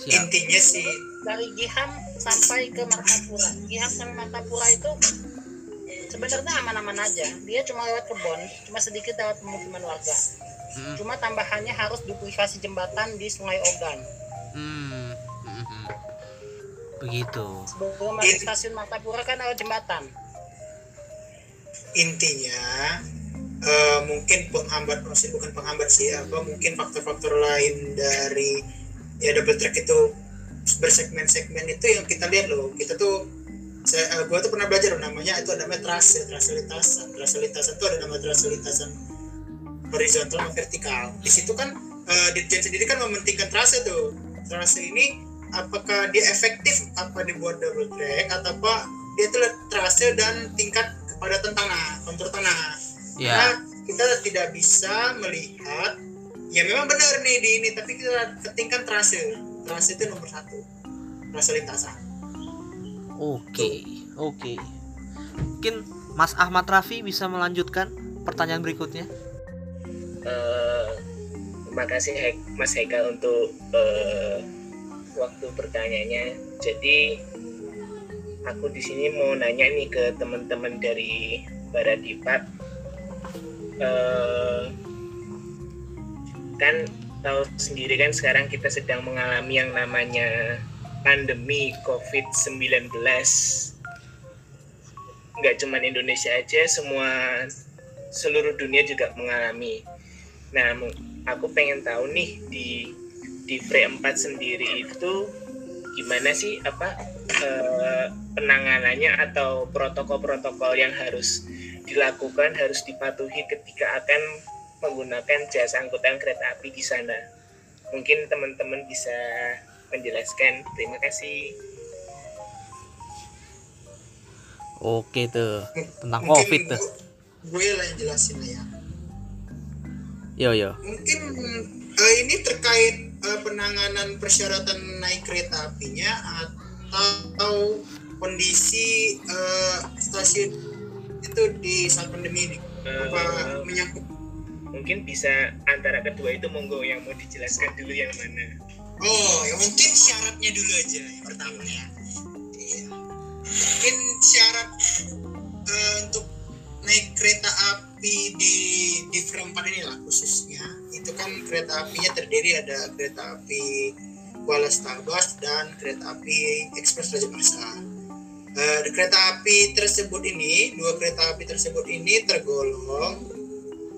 siap. intinya sih. Dari Giham sampai ke Martapura. Giham sampai Martapura itu sebenarnya aman-aman aja. Dia cuma lewat kebun cuma sedikit lewat pemukiman warga. Hmm, cuma tambahannya harus duplikasi jembatan di Sungai Ogan. Hmm, hmm, hmm. Begitu. sebelum masuk stasiun Martapura kan lewat jembatan. Intinya eh, mungkin penghambat maksud bukan penghambat sih apa mungkin faktor-faktor lain dari ya double track itu bersegmen-segmen itu yang kita lihat loh. Kita tuh saya eh, gua tuh pernah belajar namanya itu ada namanya trase trase lintasan trase lintasan itu ada nama trase lintasan horizontal sama vertikal. Di situ kan eh, Dirjen sendiri kan mementingkan trase tuh. Trase ini apakah dia efektif apa dibuat double track atau apa dia itu trase dan tingkat kepadatan tanah kontur tanah Ya, karena kita tidak bisa melihat ya memang benar nih di ini tapi kita ketingkan trase trase itu nomor satu trase lintasan oke, oke. Mungkin Mas Ahmad Rafi bisa melanjutkan pertanyaan berikutnya. Eh, terima kasih Hek- Mas Heka untuk eh, waktu pertanyaannya. Jadi aku di sini mau nanya nih ke teman-teman dari Barat Eh, kan tahu sendiri kan sekarang kita sedang mengalami yang namanya pandemi COVID-19. Nggak cuma Indonesia aja, semua seluruh dunia juga mengalami. Nah, aku pengen tahu nih di di Free 4 sendiri itu gimana sih apa eh, penanganannya atau protokol-protokol yang harus dilakukan harus dipatuhi ketika akan menggunakan jasa angkutan kereta api di sana. Mungkin teman-teman bisa menjelaskan. Terima kasih. Oke tuh, tentang Mungkin COVID tuh. gu- gue lah yang jelasin ya Yo yo. mungkin eh, ini terkait eh, penanganan persyaratan naik kereta apinya atau kondisi eh, stasiun itu di saat pandemi ini apa Eh, menyangkut mungkin bisa antara kedua itu monggo yang mau dijelaskan dulu yang mana. Oh, ya mungkin syaratnya dulu aja yang pertama ya. Iya. Mungkin syarat eh, untuk naik kereta api di di 4 ini lah khususnya itu kan kereta apinya terdiri ada kereta api Kuala Stabas dan kereta api Ekspres Raja Masa. Eh, kereta api tersebut ini dua kereta api tersebut ini tergolong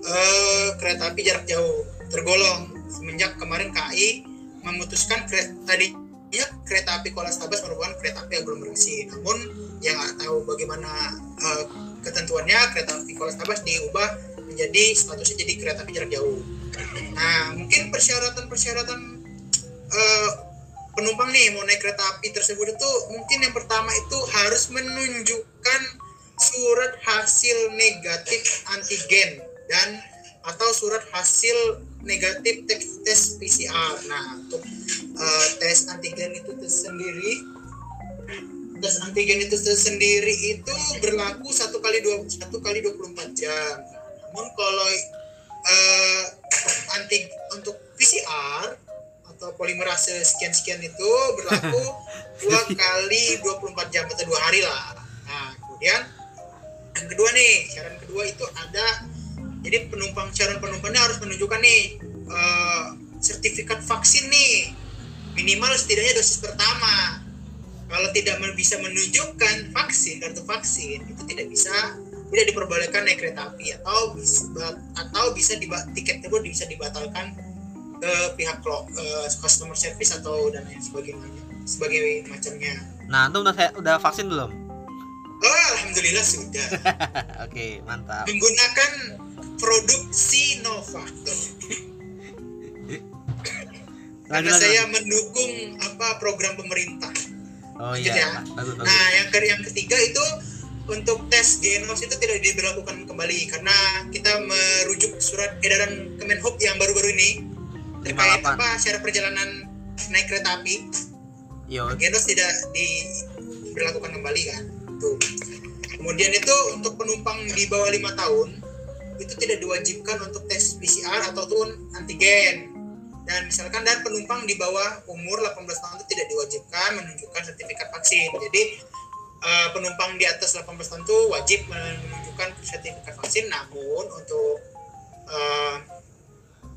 eh, kereta api jarak jauh tergolong semenjak kemarin KAI memutuskan kre- tadinya kereta api Stabas merupakan kereta api aglomerasi namun yang nggak tahu bagaimana eh, ketentuannya kereta api Stabas diubah menjadi statusnya jadi kereta api jarak jauh. Nah mungkin persyaratan-persyaratan eh, penumpang nih mau naik kereta api tersebut itu mungkin yang pertama itu harus menunjukkan surat hasil negatif antigen dan atau surat hasil negatif tes, tes PCR. Nah untuk eh, tes antigen itu sendiri tes antigen itu sendiri itu berlaku satu kali dua satu kali 24 jam. Namun kalau eh, anti untuk PCR atau polimerase sekian-sekian itu berlaku dua kali 24 jam atau dua hari lah. Nah kemudian yang kedua nih syarat kedua itu ada jadi penumpang syarat penumpangnya harus menunjukkan nih eh, sertifikat vaksin nih minimal setidaknya dosis pertama kalau tidak bisa menunjukkan vaksin kartu vaksin itu tidak bisa tidak diperbolehkan naik kereta api atau bisa atau bisa tiket tersebut bisa dibatalkan ke pihak lo, eh, customer service atau dan lain sebagainya sebagai macamnya. Nah, antum udah udah vaksin belum? Oh, alhamdulillah sudah Oke, mantap. menggunakan produk Sinovac. Karena lanjut. saya mendukung apa program pemerintah. Oh lanjut iya, ya. bagus bagus. Nah, yang ke yang ketiga itu untuk tes genos itu tidak diberlakukan kembali karena kita merujuk surat edaran Kemenhub yang baru-baru ini terkait 58. apa syarat perjalanan naik kereta api. Yo, Genos tidak diberlakukan kembali kan. Tuh. Kemudian itu untuk penumpang di bawah lima tahun itu tidak diwajibkan untuk tes PCR ataupun antigen. Dan misalkan dan penumpang di bawah umur 18 tahun itu tidak diwajibkan menunjukkan sertifikat vaksin. Jadi eh, penumpang di atas 18 tahun itu wajib menunjukkan sertifikat vaksin, namun untuk eh,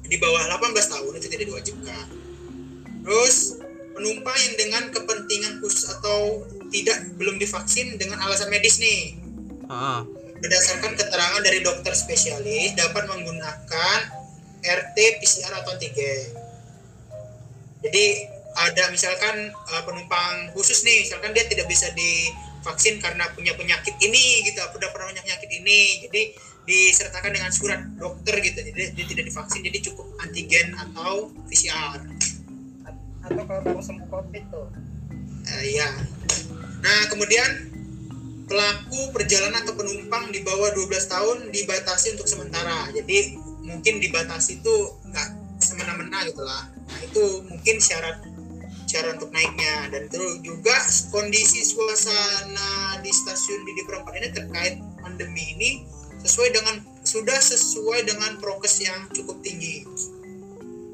di bawah 18 tahun itu tidak diwajibkan. Terus penumpang yang dengan kepentingan khusus atau tidak belum divaksin dengan alasan medis nih Heeh. berdasarkan keterangan dari dokter spesialis dapat menggunakan RT PCR atau antigen. Jadi ada misalkan uh, penumpang khusus nih, misalkan dia tidak bisa divaksin karena punya penyakit ini gitu, udah pernah punya penyakit ini, jadi disertakan dengan surat dokter gitu, jadi dia tidak divaksin, jadi cukup antigen atau PCR. atau kalau baru sembuh covid tuh Eh, Iya. Nah, kemudian pelaku perjalanan atau penumpang di bawah 12 tahun dibatasi untuk sementara. Jadi mungkin dibatasi itu nggak semena-mena gitu lah. Nah, itu mungkin syarat syarat untuk naiknya dan terus juga kondisi suasana di stasiun di Perempat ini terkait pandemi ini sesuai dengan sudah sesuai dengan prokes yang cukup tinggi.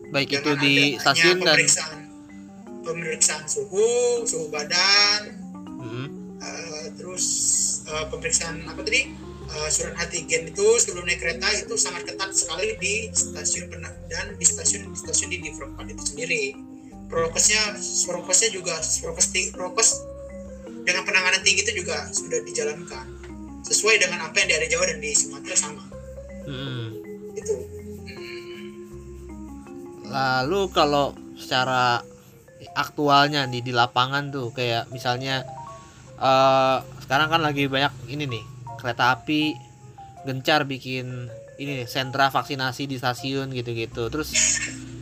Baik itu Dengan di adanya stasiun dan pemeriksaan pemeriksaan suhu, suhu badan, Mm-mm. eh, terus eh, pemeriksaan apa tadi Eh, surat antigen itu sebelum naik kereta itu sangat ketat sekali di stasiun dan di stasiun di stasiun di Front itu sendiri. Prokesnya prokesnya juga prokes prokes dengan penanganan tinggi itu juga sudah dijalankan sesuai dengan apa yang di area Jawa dan di Sumatera sama Mm-mm. itu. Lalu kalau secara aktualnya nih di lapangan tuh kayak misalnya eh sekarang kan lagi banyak ini nih kereta api gencar bikin ini nih, sentra vaksinasi di stasiun gitu-gitu. Terus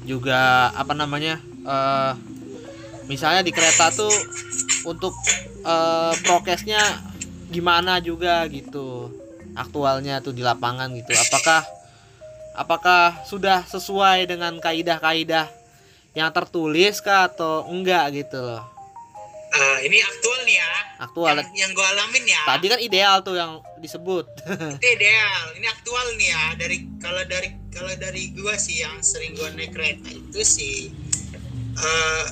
juga apa namanya eh misalnya di kereta tuh untuk eh prokesnya gimana juga gitu aktualnya tuh di lapangan gitu. Apakah apakah sudah sesuai dengan kaidah-kaidah yang tertulis kah atau enggak gitu loh Eh, ini aktual nih ya. aktual Yang, yang gue alamin ya. tadi kan ideal tuh yang disebut itu ideal ini aktual nih ya dari kalau dari kalau dari gua sih yang sering gua naik kereta itu sih eh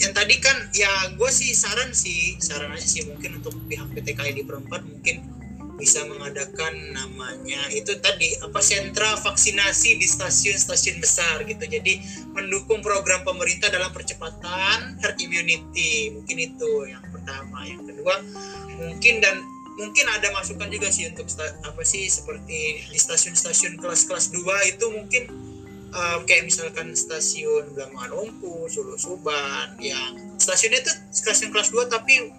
yang tadi kan ya gua sih saran sih saran aja sih mungkin untuk pihak PT di perempat mungkin bisa mengadakan namanya itu tadi apa sentra vaksinasi di stasiun-stasiun besar gitu. Jadi mendukung program pemerintah dalam percepatan herd immunity. Mungkin itu yang pertama. Yang kedua mungkin dan mungkin ada masukan juga sih untuk apa sih seperti di stasiun-stasiun kelas-kelas 2 itu mungkin uh, kayak misalkan stasiun Belangan Umpu, Solo Suban yang stasiunnya itu stasiun kelas 2 tapi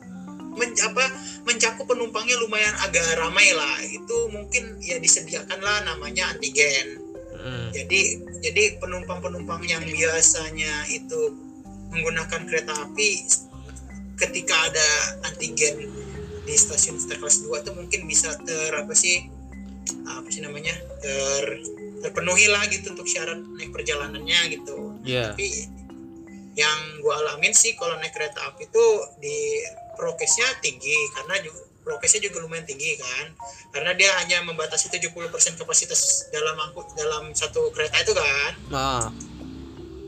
men, apa mencakup penumpangnya lumayan agak ramai lah itu mungkin ya disediakan lah namanya antigen Mm. jadi jadi penumpang-penumpang yang biasanya itu menggunakan kereta api ketika ada antigen di stasiun kelas 2 itu mungkin bisa ter apa sih apa sih namanya ter terpenuhi lah gitu untuk syarat naik perjalanannya gitu. Iya. tapi yang gua alamin sih kalau naik kereta api itu di prokesnya tinggi karena juga prokesnya juga lumayan tinggi kan. Karena dia hanya membatasi 70% kapasitas dalam angkut dalam satu kereta itu kan. Nah,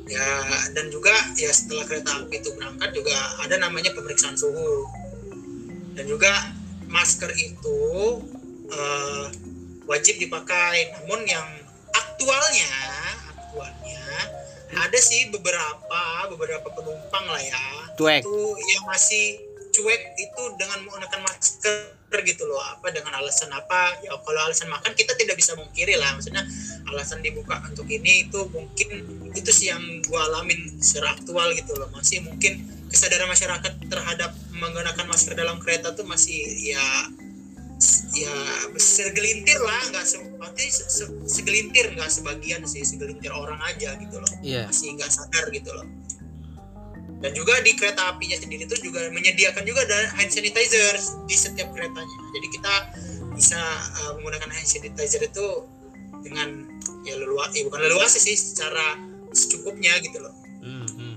ya dan juga ya setelah kereta api itu berangkat juga ada namanya pemeriksaan suhu. Dan juga masker itu eh, wajib dipakai. Namun yang aktualnya aktualnya ada sih beberapa beberapa penumpang lah ya. Cuek. itu yang masih cuek itu dengan menggunakan masker gitu loh. Apa dengan alasan apa? Ya kalau alasan makan kita tidak bisa mengkiri lah. Maksudnya alasan dibuka untuk ini itu mungkin itu sih yang gua alamin secara aktual gitu loh. Masih mungkin kesadaran masyarakat terhadap menggunakan masker dalam kereta tuh masih ya ya segelintir lah nggak seperti segelintir nggak sebagian sih segelintir orang aja gitu loh. Iya. masih nggak sadar gitu loh. Dan juga di kereta apinya sendiri itu juga menyediakan juga ada hand sanitizer di setiap keretanya. Jadi kita bisa uh, menggunakan hand sanitizer itu dengan ya leluasa eh, bukan leluasa sih secara secukupnya gitu loh. Hmm, hmm.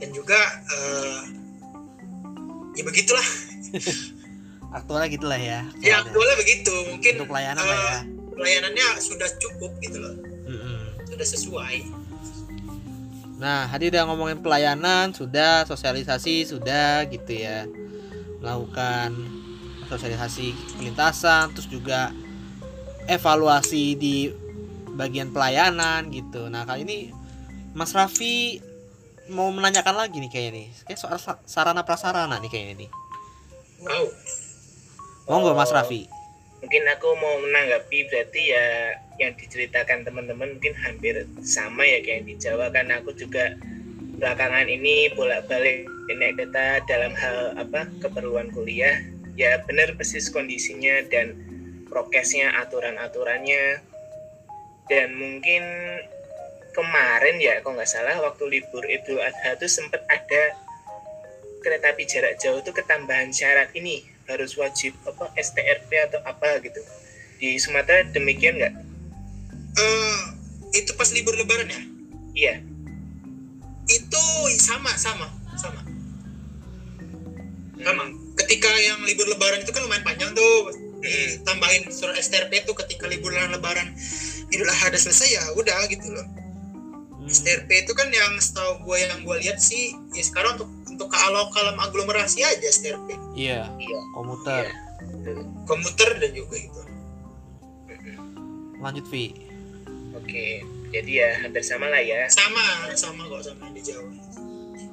dan juga uh, ya begitulah Aktualnya gitulah ya. ya aktualnya begitu mungkin Untuk pelayanan uh, lah ya. pelayanannya sudah cukup gitu loh Mm-mm. sudah sesuai Nah, tadi udah ngomongin pelayanan, sudah sosialisasi, sudah gitu ya. Melakukan sosialisasi lintasan, terus juga evaluasi di bagian pelayanan gitu. Nah, kali ini Mas Raffi mau menanyakan lagi nih kayaknya nih. Kayak soal sa- sarana prasarana nih kayaknya nih. wow Monggo Mas Raffi. mungkin aku mau menanggapi berarti ya yang diceritakan teman-teman mungkin hampir sama ya kayak di Jawa kan aku juga belakangan ini bolak-balik naik kereta dalam hal apa keperluan kuliah. Ya benar persis kondisinya dan prokesnya aturan-aturannya. Dan mungkin kemarin ya kalau nggak salah waktu libur Idul Adha tuh sempat ada kereta api jarak jauh tuh ketambahan syarat ini harus wajib apa STRP atau apa gitu. Di Sumatera demikian nggak? Eh, itu pas libur lebaran ya? Iya, itu sama sama sama. Sama. Hmm, ketika yang libur lebaran itu kan lumayan panjang tuh. Ditambahin surat STRP itu ketika liburan lebaran Idul Adha selesai ya udah gitu loh. Hmm, STRP itu kan yang setahu gue yang gue lihat sih ya sekarang untuk untuk kalau kalam aglomerasi aja STRP iya, iya, komuter. iya. Betul. komuter dan juga gitu Mm-mm. Lanjut Vi. Oke, jadi ya hampir sama lah ya. sama sama kok sama di Jawa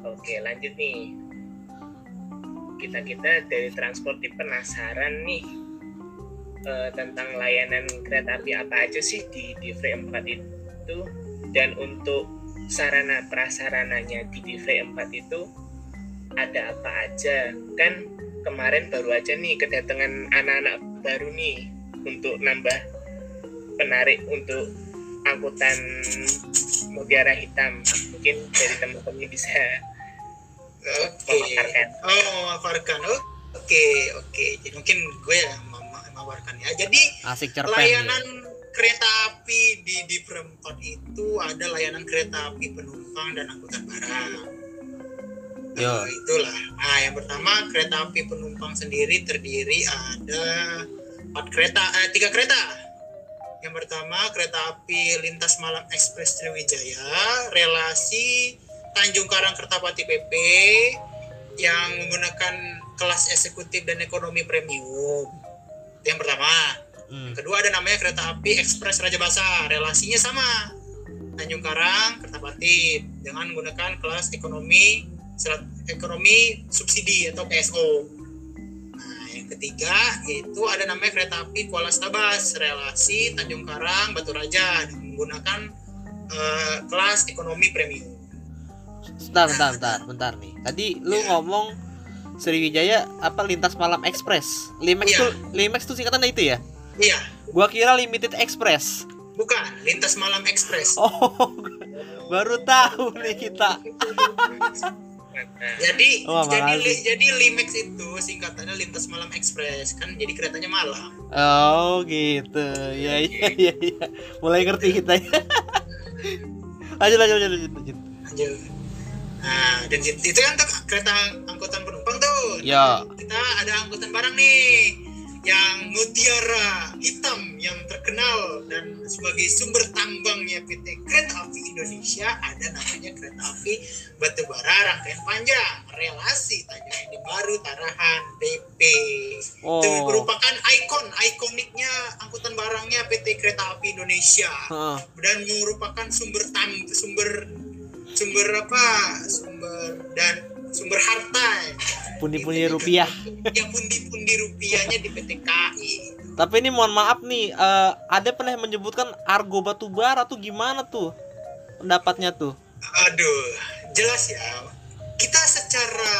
Oke, lanjut nih. Kita kita dari transporti penasaran nih eh, tentang layanan kereta api apa aja sih di Divre 4 itu dan untuk sarana prasarananya di Divre 4 itu ada apa aja? Kan kemarin baru aja nih kedatangan anak-anak baru nih untuk nambah penarik untuk angkutan mutiara hitam. Mungkin dari teman-teman bisa oke. memaparkan. Oh memaparkan. Oh, oke oke. Jadi mungkin gue yang mem- memaparkan ya jadi Asik cerpen. layanan nih. Kereta api di di perempat itu ada layanan kereta api penumpang dan angkutan barang. Yo. Nah, itulah. Nah, yang pertama kereta api penumpang sendiri terdiri ada empat kereta, eh, tiga kereta. Yang pertama kereta api lintas malam ekspres Sriwijaya relasi Tanjung Karang Kertapati PP yang menggunakan kelas eksekutif dan ekonomi premium. Itu yang pertama. Hmm. Kedua ada namanya kereta api ekspres Raja Basa. Relasinya sama. Tanjung Karang, Kertapati dengan menggunakan kelas ekonomi serat- ekonomi subsidi atau PSO. Nah, yang ketiga itu ada namanya kereta api Kuala Stabas, relasi Tanjung Karang, Batu Raja dengan menggunakan eh, kelas ekonomi premium. Bentar, bentar, bentar, bentar nih. Tadi lu Ya. ngomong Sriwijaya apa lintas malam ekspres. Limex Iya. tuh Limex tuh singkatannya itu ya? Iya, Gua kira limited express. bukan lintas malam ekspres. Oh, baru tahu nih kita. Jadi Oh, jadi li- jadi Limex itu singkatannya lintas malam ekspres kan jadi keretanya malam. Oh, gitu. Ya, ya, ya, ya. Mulai ngerti kita ya. lanjut, lanjut, lanjut, lanjut, lanjut. Nah, dan itu kan kereta angkutan penumpang tuh. Ya. Kita ada angkutan barang nih yang mutiara hitam yang terkenal dan sebagai sumber tambangnya PT Kereta Api Indonesia ada namanya kereta api batubara rangkaian panjang relasi Tanjung Edim Baru Tarahan BP itu Oh. merupakan ikon ikoniknya angkutan barangnya PT Kereta Api Indonesia Heeh. dan merupakan sumber tam sumber sumber apa sumber dan sumber harta Pundi-pundi rupiah. yang pundi-pundi rupiahnya di PT KAI Tapi ini mohon maaf nih, eh, ada pernah yang menyebutkan argo batubara tuh gimana tuh? Pendapatnya tuh. aduh jelas ya kita secara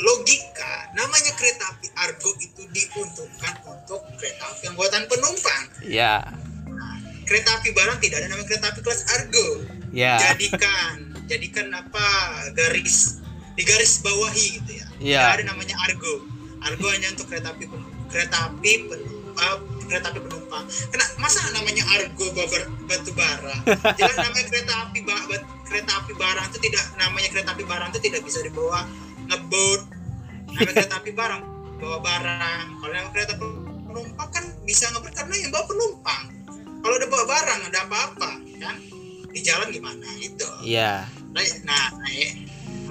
logika namanya kereta api Argo itu diuntukkan untuk kereta api angkutan penumpang Ya. kereta api barang tidak ada namanya kereta api kelas Argo Ya. jadikan jadikan apa garis di garis bawahi gitu ya. Iya. Tidak ada namanya Argo. Argo hanya untuk kereta api kereta api penumpang kereta api penumpang. Kena masa namanya Argo babar batu bara? Jelas namanya kereta api ba, bat- kereta api barang itu tidak namanya kereta api barang itu tidak bisa dibawa ngebut. Namanya kereta api barang bawa barang. Kalau yang kereta penumpang kan bisa ngebut karena yang bawa penumpang. Kalau udah bawa barang ada apa-apa kan? Di jalan gimana itu Iya. nah, nah eh,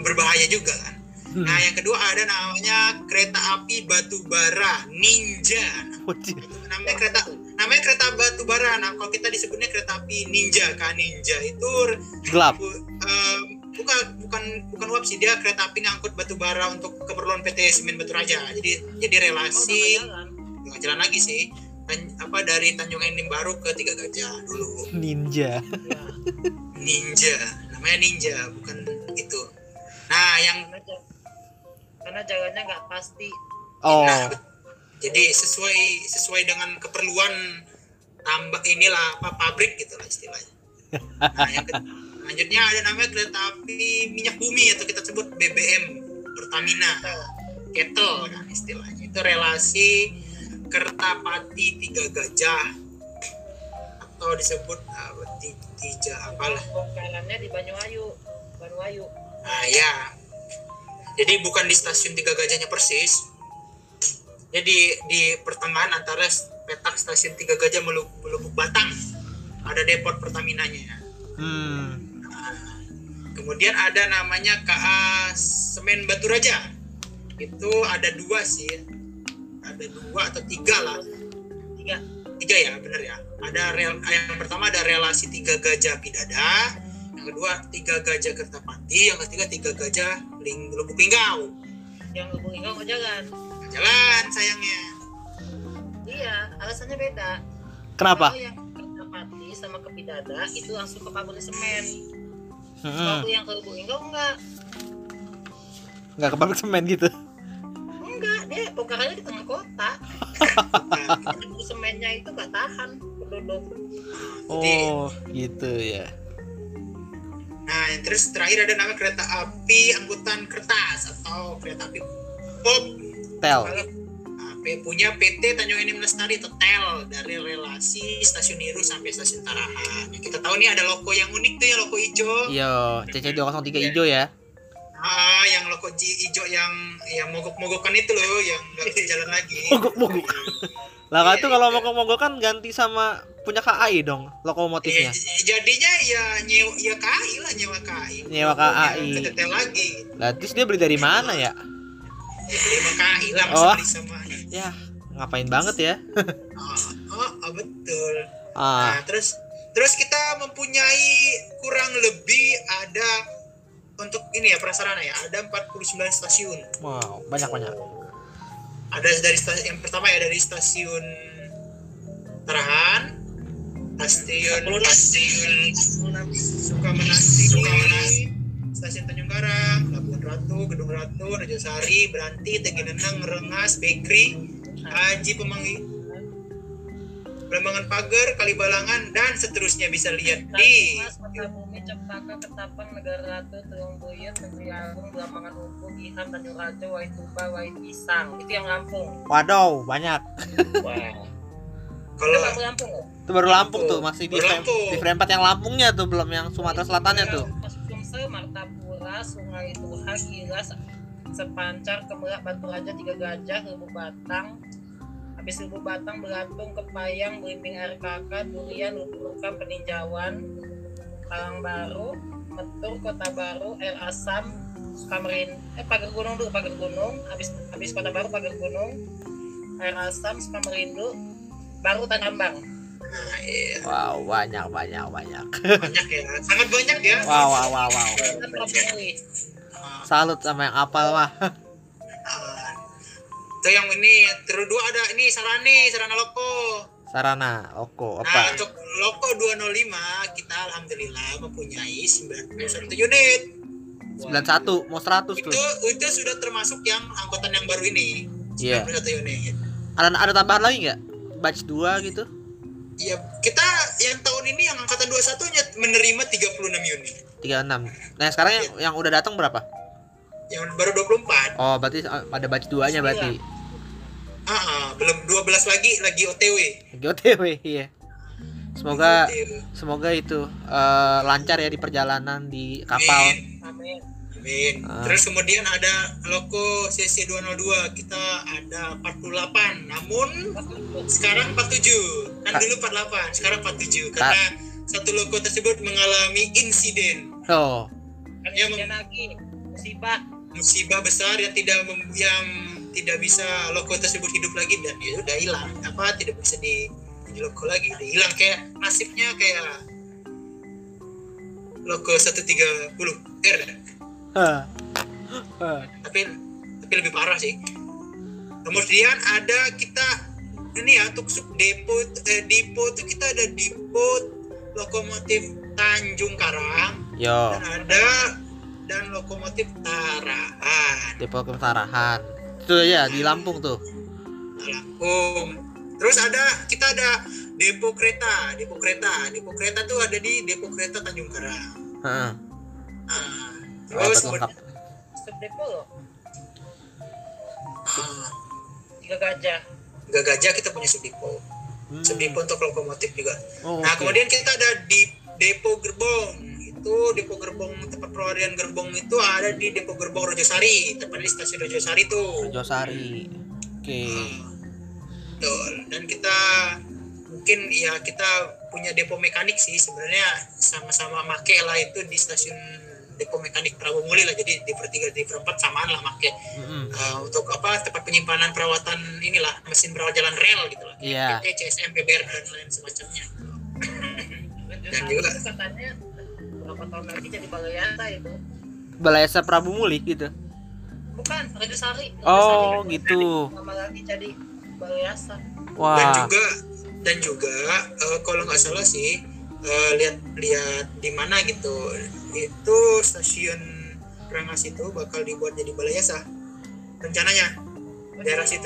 berbahaya juga kan. Nah yang kedua ada namanya kereta api batu bara ninja Wajib. namanya kereta namanya kereta batu bara nah kalau kita disebutnya kereta api ninja kan ninja itu Gelap. bu- em, bukan bukan bukan uap sih. Dia kereta api ngangkut batu bara untuk keperluan PT Semen Batu Raja jadi jadi relasi nggak jalan. Lagi sih. Tan- apa dari Tanjung Enim Baru ke Tiga Gajah dulu. Ninja. ninja. Namanya ninja bukan itu nah yang karena, ja- karena jalannya nggak pasti. Oh. Nah, jadi sesuai sesuai dengan keperluan tambak inilah apa pabrik gitu lah istilahnya. Nah, yang selanjutnya ada namanya kereta api minyak bumi atau kita sebut BBM Pertamina. Kettle kan istilahnya. Itu relasi Kertapati Tiga Gajah atau disebut apa, ti- tiga apalah. Bongkarannya di Banyuayu Banyuayu Nah ya, jadi bukan di stasiun Tiga Gajahnya persis. Jadi di pertengahan antara petak stasiun Tiga Gajah Melubuk Batang ada depot Pertaminanya. Hmm. Kemudian ada namanya KA Semen Batu Raja. Itu ada dua sih, ada dua atau tiga lah. tiga Tiga ya, bener ya. Ada rel, yang pertama ada relasi Tiga Gajah Pidada, kedua Tiga Gajah Kertapati, yang ketiga Tiga Gajah Ling Lubuk Linggau. yang hubung nggak mau jalan jalan sayangnya iya alasannya beda Kenapa? kalau yang ke Pati sama ke Pidada itu langsung ke pabrik semen Hmm. kalau yang ke hubung enggak enggak Nggak ke pabrik semen gitu. enggak dia bongkarannya di tengah kota pabrik semennya itu nggak tahan penduduk Oh, gitu ya. Nah yang terus terakhir ada nama kereta api angkutan kertas atau kereta api pop Tel. Nah, P- punya PT Tanjung Enim Lestari atau TEL dari relasi stasiun Niru sampai stasiun Tarahan yang kita tahu nih ada logo yang unik tuh ya logo hijau Yo, CC 203 hijau ya. ah yang logo ji- hijau yang yang mogok-mogokan itu loh yang nggak bisa jalan lagi Mogok-mogok. Lah kan tuh kalau mogok-mogok kan ganti sama punya KAI dong Iya, lokomotifnya. j- jadinya ya nyewa ya KAI lah nyewa KAI Nyewa KAI. ketetel lagi Lah terus dia beli dari mana ya? ya beli sama KAI lah Oh. beli sama Ya, ngapain banget ya? oh, oh, oh, betul Ah, Nah, terus terus kita mempunyai kurang lebih ada untuk ini ya prasarana ya, ada 49 stasiun. wow, banyak-banyak. Ada dari stasiun yang pertama ya dari stasiun Tarahan, stasiun stasiun Sukamenanti, Sukamenanti, stasiun Tanjung Karang, Labuan Ratu, Gedung Ratu, Rajasari, Beranti, Tegineneng, Rengas, Bakery, Haji Pemanggi, Belambangan Pagar, Kalibalangan, dan seterusnya. Bisa lihat di Bumi, Cempaka, Ketapang, Negara Ratu, Tulung Buyut, Negeri Agung, Belambangan Upu, Giham, Tanjung Raja, Waituba, Wait Pisang. Itu yang Lampung. Waduh, banyak. Kalau kamu Lampung nggak? Itu baru Lampung tuh, masih di frame, Lampung. di frame 4 yang Lampungnya tuh, belum yang Sumatera Selatannya tuh. Sumsel, Martapura, Sungai Tuha, Gilas, Sepancar, Kemerak, Batu Raja, Tiga Gajah, Lebu Batang, habis Lebu Batang, Belatung, Kepayang, Belimbing RKK, Durian, Lubuk Peninjauan, Palang Baru, Metur, Kota Baru, Air Asam, Sukamerin, eh Pagar Gunung dulu, Pagar Gunung, habis habis Kota Baru, Pagar Gunung, Air Asam, Sukamerindu, baru Tanambang. nah, iya, Wow, banyak, banyak, banyak. banyak ya, sangat banyak ya. Wow, wow, wow, wow. Salut sama yang apal mah. ah. Itu yang ini, terus dua ada ini Sarani, Sarana Loko. Sarana, Oko, Nah, apa? untuk Loko 205 kita alhamdulillah mempunyai 91 unit. 91, mau 100 Itu tuh. itu sudah termasuk yang angkutan yang baru ini. Iya. 91 unit. Ada ada tambahan lagi nggak? Batch 2 gitu? Ya, kita yang tahun ini yang angkatan 21 nya menerima 36 unit. 36. Nah, sekarang yang, yang udah datang berapa? Yang baru 24. Oh, berarti ada batch 2-nya berarti. Ah, ah, belum 12 lagi lagi OTW. GOTW, iya. Semoga OTW. semoga itu eh, lancar ya di perjalanan di kapal. Amin. Amin. Amin. Ah. Terus kemudian ada Loko CC 202 kita ada 48 namun sekarang 47 kan Kak. dulu 48 sekarang 47 karena satu loko tersebut mengalami insiden Oh, Kan Ya, ya, lagi musibah musibah besar yang tidak mem- yang tidak bisa loko tersebut hidup lagi dan ya udah hilang. Apa tidak bisa di di loko lagi. Udah hilang kayak nasibnya kayak loko 130 R tapi tapi lebih parah sih. Kemudian ada kita ini ya untuk sub depo eh, depo itu kita ada depo lokomotif Tanjung Karang. Yo, dan ada dan lokomotif Tarahan. Depo Kemtarahan. Itu ya di Lampung tuh. Lampung terus ada kita ada depo kereta depo kereta depo kereta tuh ada di depo kereta Tanjung Karang Heeh. Ah, Oh, terus stop depo loh ah, tiga gajah Gak gajah kita punya sub depo Hmm. sub depo untuk lokomotif juga Oh, Nah, oke. kemudian kita ada di depo gerbong. Itu depo gerbong tempat pelarian gerbong itu ada di depo gerbong Rojosari, tepatnya di stasiun Rojosari tuh. Josari. Oke. Ah, Betul. Dan kita mungkin ya kita punya depo mekanik sih sebenarnya sama-sama make lah itu di stasiun depo mekanik Prabu Muli lah jadi di pertiga di perempat samaan lah make Mm-mm. Uh, untuk apa tempat penyimpanan perawatan inilah mesin perawat jalan rel gitu lah Iya. PT, CSM, PBR dan lain semacamnya dan juga- itu katanya berapa tahun lagi jadi Balayasa itu Balayasa Prabu Muli gitu. bukan Rejosari Oh, gitu. lama lagi jadi Balayasa dan Wah. juga dan juga eh, kalau nggak salah sih eh, lihat lihat di mana gitu itu stasiun Rengas itu bakal dibuat jadi balai yasa rencananya Daerah situ.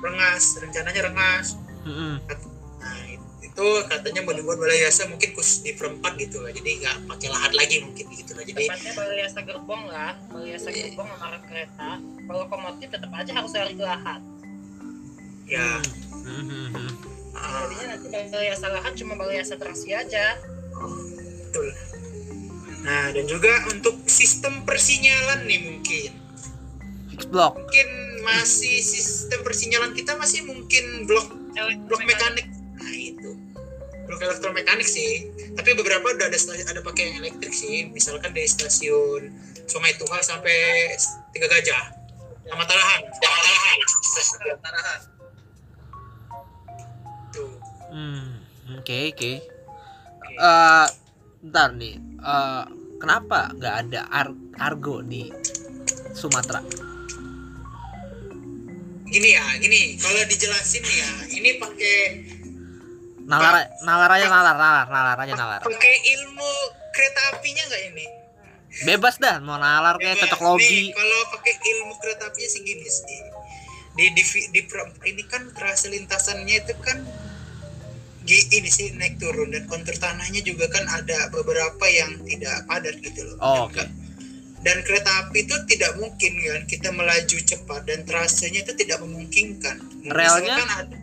Rengas rencananya Rengas Mm-mm. nah itu katanya mau dibuat balai yasa mungkin khusus di perempat gitu lah. Jadi nggak pakai lahan lagi mungkin gitu lah. Jadi tepatnya Balayasa gerbong lah. Balayasa Iya. gerbong sama kereta. Kalau lokomotif tetap aja harus dari lahat ya. Jadinya nanti Balayasa lahat cuma Balayasa Transi aja. Betul. Nah dan juga untuk sistem persinyalan nih mungkin. Fix block. mungkin masih sistem persinyalan kita masih mungkin blok blok mekanik. blok elektromekanik sih tapi beberapa udah ada ada pakai yang elektrik sih misalkan dari stasiun Sungai Tuha sampai Tiga Gajah sama Tarahan sama Tarahan Tarahan. tuh Hmm, oke oke. Eh, ntar nih, eh, kenapa nggak ada ar- argo di Sumatera? gini ya gini kalau dijelasin ya ini pakai Nalar, nalar aja nalar, nalar, nalar aja nalar. pakai ilmu kereta apinya nggak ini Bebas dah, mau nalar kayak Bebas. cocok logi. Kalau pakai ilmu kereta apinya sih gini sih di di, di ini kan trase lintasannya itu kan ini sih naik turun dan kontur tanahnya juga kan ada beberapa yang tidak padat gitu loh Oh, oke. dan kereta api itu tidak mungkin kan kita melaju cepat dan trasenya itu tidak memungkinkan Relnya? Misalkan ada-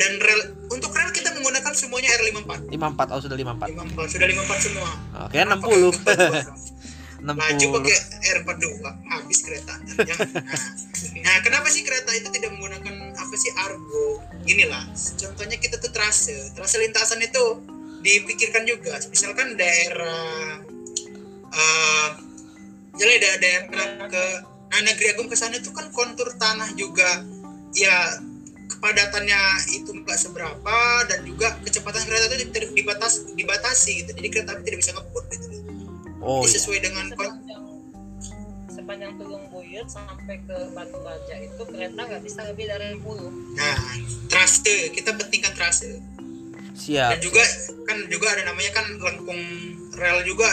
dan rel untuk rel kita menggunakan semuanya R54 54, oh sudah 54. 54 sudah 54 semua Oke, 60. Laju 60. pakai R42 habis kereta. Nah, nah, kenapa sih kereta itu tidak menggunakan apa sih argo? Inilah contohnya kita tuh trase, trase lintasan itu dipikirkan juga. Misalkan daerah eh jadi ada daerah ke nah, Negeri Agung ke sana itu kan kontur tanah juga ya kepadatannya itu nggak seberapa dan juga kecepatan kereta itu tidak dibatas dibatasi gitu. Jadi kereta api tidak bisa ngebut gitu. Oh Jadi iya. sesuai dengan sepanjang sepanjang Tulung Buyut sampai ke Batu Raja itu kereta nggak bisa lebih dari 60 Nah, trase kita pentingkan trase. Dan Siap. juga kan juga ada namanya kan lengkung rel juga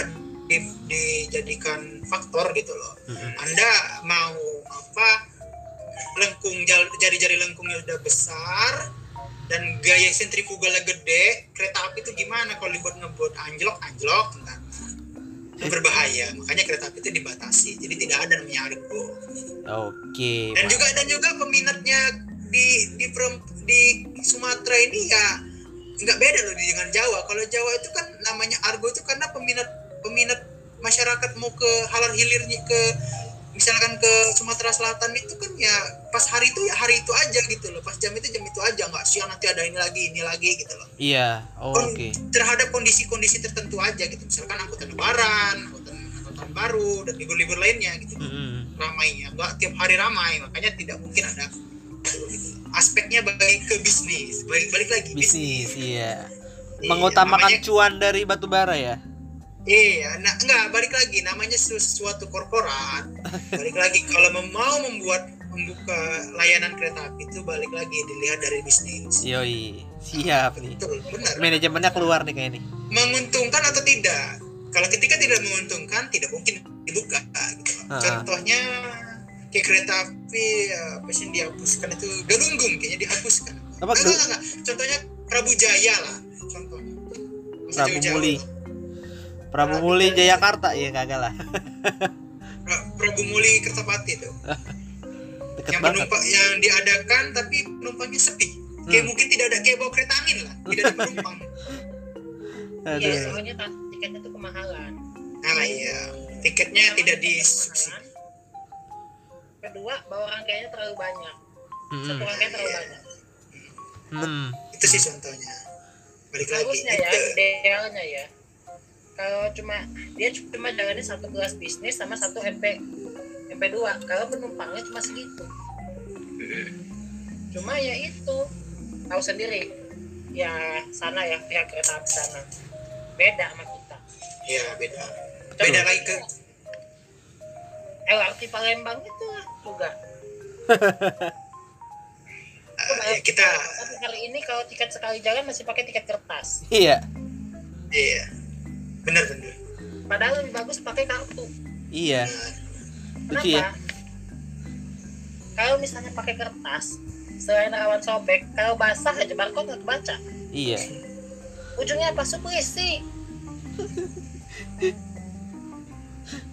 di- dijadikan faktor gitu loh. Mm-mm. Anda mau apa lengkung jari-jari lengkungnya udah besar dan gaya sentrifugalnya gede, kereta api itu gimana kalau dibuat ngebuat anjlok anjlok itu berbahaya. Makanya kereta api itu dibatasi. Jadi tidak ada namanya argo. Oke. dan Pak. juga dan juga peminatnya di di di Sumatera ini ya nggak beda loh dengan Jawa kalau Jawa itu kan namanya argo itu karena peminat peminat masyarakat mau ke halar hilirnya ke misalkan ke Sumatera Selatan itu kan ya pas hari itu ya hari itu aja gitu loh pas jam itu jam itu aja nggak siang nanti ada ini lagi ini lagi gitu loh Iya. Oh, Oke. terhadap kondisi-kondisi tertentu aja gitu misalkan angkutan lebaran angkutan angkutan baru dan libur-libur lainnya gitu Mm-mm. ramainya nggak tiap hari ramai makanya tidak mungkin ada aspeknya balik ke bisnis balik balik lagi Bisnis, iya. Iya, Mengutamakan namanya- cuan dari batu bara ya. Iya nah enggak balik lagi namanya sesuatu korporat balik lagi kalau mau membuat membuka layanan kereta api itu balik lagi dilihat dari bisnis Yoi. Siap nih. betul benar Manajemennya keluar nih kayak ini. menguntungkan atau tidak kalau ketika tidak menguntungkan tidak mungkin dibuka gitu. Contohnya kayak kereta api ya, apa sih dihapuskan itu galunggung kayaknya dihapuskan Apa enggak, enggak, enggak. contohnya Prabu Jaya lah contohnya Prabu Muli. loh. Prabu Muli Jayakarta ya kagak lah. Pra- Prabu Muli Kertapati itu Deket yang banget. penumpang yang diadakan tapi penumpangnya sepi kayak Hmm. mungkin tidak ada kayak bawa kereta angin lah tidak ada penumpang iya Aduh. soalnya tiketnya tuh kemahalan nah iya tiketnya tidak disubsidi Kemahalan. kedua bawa rangkaiannya terlalu banyak Mm-mm. satu rangkaian terlalu banyak Hmm. itu sih contohnya balik lagi bagusnya ya itu idealnya ya kalau cuma dia cuma jalannya satu kelas bisnis sama satu MP MP2 kalau penumpangnya cuma segitu. Cuma ya itu tahu sendiri. Ya sana ya pihak kereta api sana. Beda sama kita. Ya beda. Beda lagi ke LRT Palembang itu lah juga. Uh, ya kita tapi kali ini kalau tiket sekali jalan masih pakai tiket kertas. Iya. iya benar benar padahal lebih bagus pakai kartu Iya. Nah, Lucu Kenapa? ya. Kalau misalnya pakai kertas, selain rawan sobek, kalau basah aja barcode nggak kebaca. Iya. Ujungnya apa? Supresi.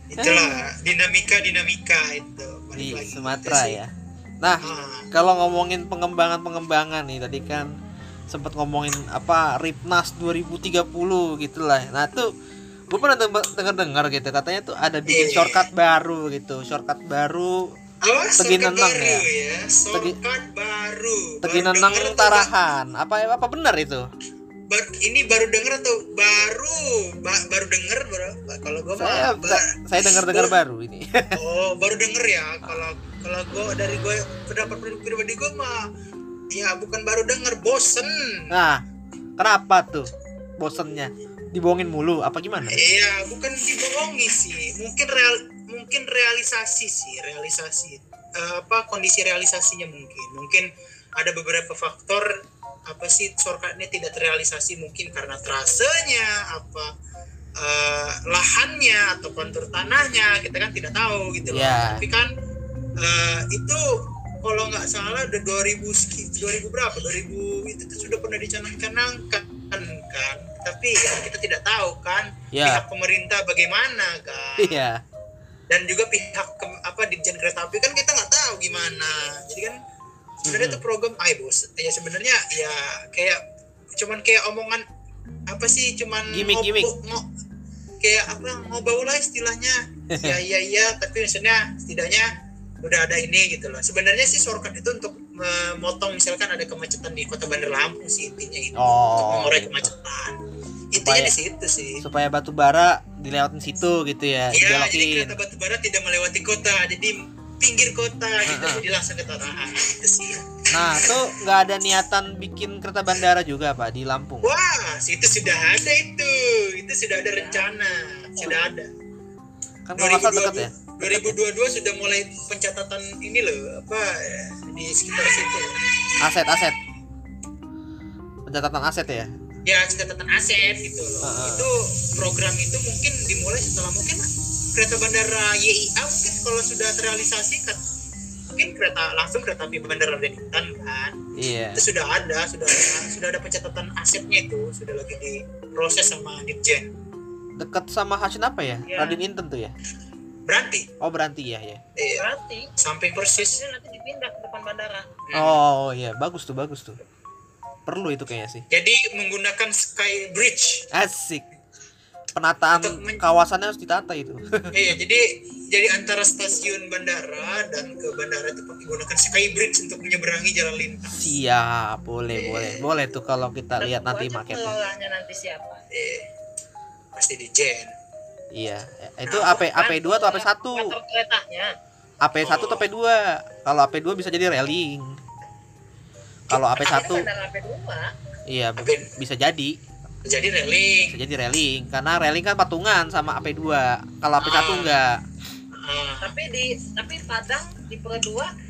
itulah dinamika dinamika itu balik Di lagi. Sumatera ya. Nah, Ah, kalau ngomongin pengembangan-pengembangan nih tadi kan sempat ngomongin apa Ripnas 2030 gitu lah. Nah, tuh gue pernah dengar-dengar gitu katanya tuh ada bikin Iya. shortcut baru gitu. Shortcut baru apa Tegi shortcut Neneng baru ya? ya, shortcut baru Tegi Baru denger atau Tarahan. Apa apa benar itu? ba- ini baru denger atau baru ba- baru denger baru kalau gue Saya mah ba- saya dengar-dengar Oh. baru ini. oh baru denger ya kalau kalau gue dari gue pendapat pribadi gue mah ya bukan baru denger bosen Nah, kenapa tuh bosennya? Dibohongin mulu apa gimana? Iya, bukan dibohongi sih. Mungkin real, mungkin realisasi sih, realisasi. Eh, apa kondisi realisasinya mungkin. Mungkin ada beberapa faktor apa sih shortcutnya tidak terrealisasi mungkin karena trasenya apa eh, lahannya atau kontur tanahnya kita kan tidak tahu gitu loh. Iya. Tapi kan eh, itu kalau nggak salah udah 2000 seki- 2000 berapa? 2000 itu tuh sudah pernah dicanangkan kan. Tapi ya kita tidak tahu kan Ya, pihak pemerintah bagaimana kan iya. dan juga pihak ke- apa dirjen kereta api kan kita nggak tahu gimana jadi kan sebenarnya itu program ay bos ya sebenarnya ya kayak cuman kayak omongan apa sih cuman Gimik, gimik. ngopo- ngo- kayak apa ngobau lah istilahnya ya iya iya tapi maksudnya setidaknya udah ada ini gitu loh sebenarnya sih shortcut itu untuk memotong misalkan ada kemacetan di kota Bandar Lampung sih intinya itu Oh, untuk mengurai gitu. kemacetan intinya Supaya- di situ sih Supaya batu bara dilewatin situ gitu ya, Iya, jadi kereta batu bara tidak melewati kota, jadi pinggir kota gitu, ah. jadi langsung ke Tarahan gitu sih. Nah, tuh nggak ada niatan bikin kereta bandara juga, Pak, di Lampung. Wah, itu sudah ada itu, itu sudah ada rencana, sudah ada. Kan kalau deket ya. 2022 sudah mulai pencatatan ini loh, apa di sekitar situ. Aset-aset. Pencatatan aset ya. Ya, catatan aset gitu loh. Ah. Itu program itu mungkin dimulai setelah mungkin kereta bandara YIA mungkin kalau sudah terrealisasi kan mungkin kereta langsung kereta api bandara Denpasar kan Iya. itu sudah ada sudah sudah ada pencatatan asetnya itu sudah lagi diproses sama Ditjen Dekat sama Hasin apa ya? Iya. Radin Inten tuh ya. Berarti Oh, berarti ya, ya. eh, berarti samping persis itu nanti dipindah ke depan bandara Oh, iya, bagus tuh, bagus tuh. Perlu itu kayaknya sih. jadi menggunakan sky bridge Asik. Penataan kawasannya harus ditata itu. iya jadi jadi antara stasiun bandara dan ke bandara itu pakai gunakan sky bridge untuk menyeberangi jalan lintas Siap, boleh, boleh. Boleh tuh kalau kita lihat nanti maketnya. nanti siapa eh, pasti Ditjen Iya. Itu AP AP2 atau AP1? Kantor keretanya AP1 atau AP2? Kalau AP2 bisa jadi railing. Kalau AP1 Ini bandara AP2 iya bisa jadi. jadi railing Bisa jadi railing karena railing kan patungan sama AP2. Kalau AP1 Ah. enggak. Ah, tapi di tapi Padang di Pro 2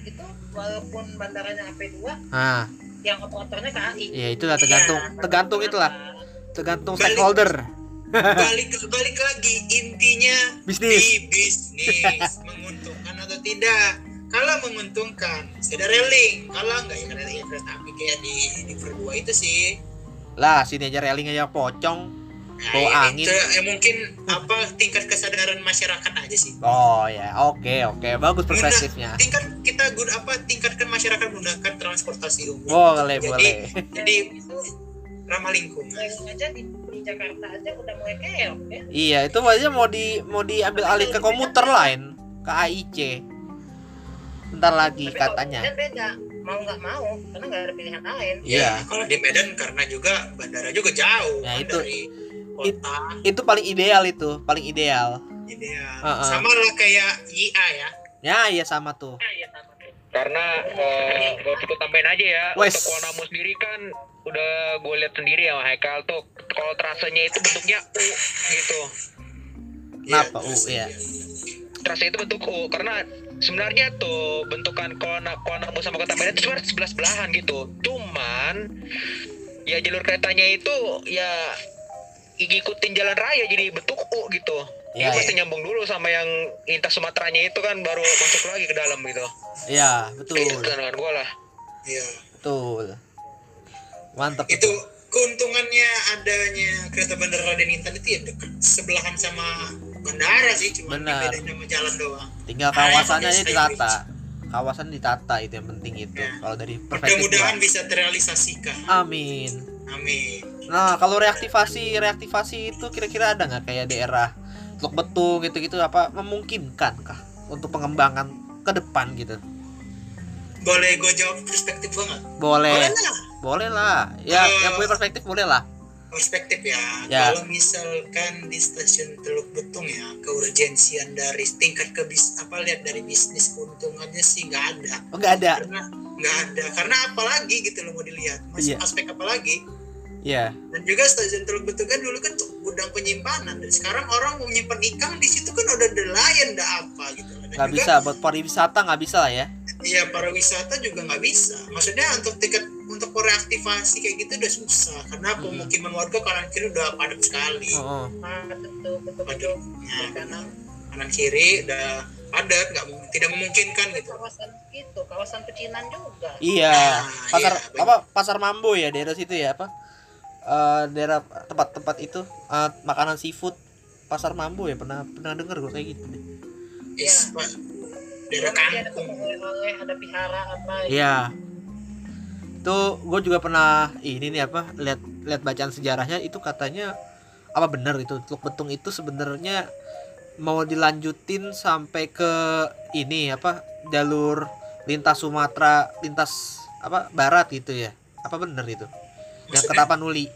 itu walaupun bandaranya AP2 Nah, yang operatornya KAI ya itulah tergantung Iya, tergantung itulah. Tergantung stakeholder. Balik balik lagi intinya Bisnis. di bisnis menguntungkan atau tidak kalau menguntungkan sudah railing kalau enggak ya karena ya kereta api kayak di di Perdua itu sih Lah, sini aja railing aja pocong. nah, Bawa ya, angin. itu, ya mungkin apa tingkat kesadaran masyarakat aja sih Oh ya, oke oke, bagus perspektifnya. tingkat kita guna apa tingkatkan masyarakat menggunakan transportasi umum Boleh, jadi boleh. jadi ramah lingkungan railing aja di, di Jakarta aja udah mulai keok ya Iya, itu aja mau di mau diambil alih ke komuter lain, ke AIC. Bentar lagi Tapi katanya. Beda mau nggak mau karena nggak ada pilihan lain Iya. Ya, kalau di Medan karena juga bandara juga jauh Ya, kan itu- dari kota Itu paling ideal itu, paling ideal. ideal. Heeh. Sama lah kayak YA ya. Ya, iya sama tuh. Nah, iya sama tuh. Karena eh, gue cukup tambahin aja ya Wes. untuk Konamu sendiri kan udah gue lihat sendiri ya Haikal tuh kalau trasenya itu bentuknya U gitu Kenapa? Iya, U, iya. trasenya itu bentuk U karena sebenarnya tuh bentukan Kona Konamu sama Kota Medan itu sebenarnya sebelah sebelahan gitu cuman ya jalur keretanya itu ya ngikutin jalan raya jadi bentuk U gitu Iya, Ini iya. mesti nyambung dulu sama yang lintas Sumateranya itu kan baru masuk lagi ke dalam gitu. Iya, betul. Itu dengan gue lah. Iya. Betul. Mantap Itu keuntungannya adanya kereta bandara Raden Intan itu ya dekat sebelahan sama bandara sih, cuma Benar. bedanya sama jalan doang. Tinggal kawasannya aja ditata. Kawasan ditata itu yang penting itu. Ya. Kalau dari perspektif Mudah-mudahan gua. bisa terrealisasikan. Amin. Amin. Nah, kalau reaktivasi reaktivasi itu kira-kira ada nggak kayak daerah Teluk Betung gitu-gitu apa memungkinkan kah untuk pengembangan ke depan gitu? Boleh gue jawab perspektif gue nggak? Boleh. Boleh lah. Boleh lah. Ya, Eh. yang punya perspektif boleh lah. perspektif ya. Ya. Kalau misalkan di stasiun Teluk Betung ya, keurgensian dari tingkat ke bis apa lihat dari bisnis keuntungannya sih nggak ada. oh nggak ada Karena nggak ada. Karena apalagi gitu loh mau dilihat. Masih Iya. aspek apa lagi? ya Dan juga stasiun Teluk Betung kan dulu kan gudang penyimpanan. Dan sekarang orang mau nyimpan ikan di situ kan udah nelayan, udah apa gitu. Dan nggak juga, bisa buat pariwisata nggak bisa lah ya Iya para wisata juga nggak bisa. Maksudnya untuk tiket untuk reaktivasi kayak gitu udah susah karena Hmm. pemukiman warga kanan kiri udah padat sekali. oh, oh. Nah, betul betul Padat. betul. Nah, Kanan kanan kiri udah padat, nggak tidak memungkinkan gitu. kawasan itu kawasan pecinan juga. iya Nah, pasar iya, apa pasar mambo ya daerah situ ya apa Eh, daerah tempat-tempat itu eh, makanan seafood pasar mambo ya pernah pernah denger gue kayak gitu deh Is, Pak. Daerah ada kampung. ada pihara apa ya. Iya. Tuh gue juga pernah ini nih apa lihat lihat bacaan sejarahnya itu katanya apa benar itu Teluk Betung itu sebenarnya mau dilanjutin sampai ke ini apa jalur lintas Sumatera lintas apa barat gitu ya apa benar itu yang ke Maksudnya? Tapanuli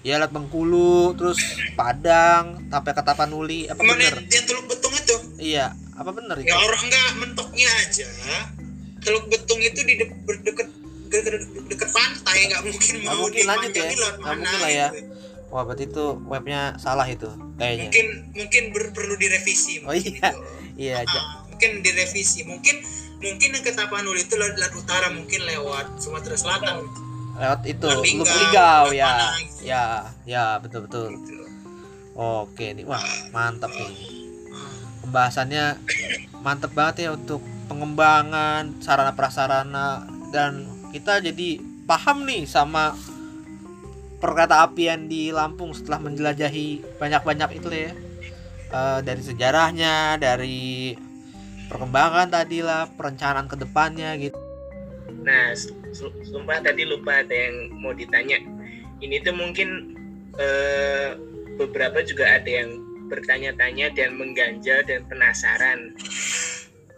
ya lihat Bengkulu terus Padang sampai ke Tapanuli apa Ke mana benar yang Teluk Betung itu? iya apa benar itu Ya orang nggak mentoknya aja. Teluk Betung itu di de- berdekat dekat, dekat pantai nggak mungkin Nggak mau mungkin lanjut ya. lewat Nggak mungkin lah ya. gitu. wah berarti itu webnya salah itu kayaknya Mungkin mungkin ber- perlu direvisi. Oh, iya. itu. iya aja Ah, mungkin direvisi mungkin mungkin yang ke Tapanuli itu lewat, lewat utara mungkin lewat Sumatera Selatan lewat itu Lubuk lewat ya. gitu. ya ya betul betul. Gitu. oke nih wah mantap nih. Ah, pembahasannya mantap banget ya untuk pengembangan sarana prasarana dan kita jadi paham nih sama perkereta apian di Lampung setelah menjelajahi banyak-banyak itu ya. Eh, dari sejarahnya dari perkembangan tadi lah perencanaan ke depannya gitu. Nah, sumpah tadi lupa ada yang mau ditanya. Ini tuh mungkin eh, beberapa juga ada yang bertanya-tanya dan mengganjal dan penasaran.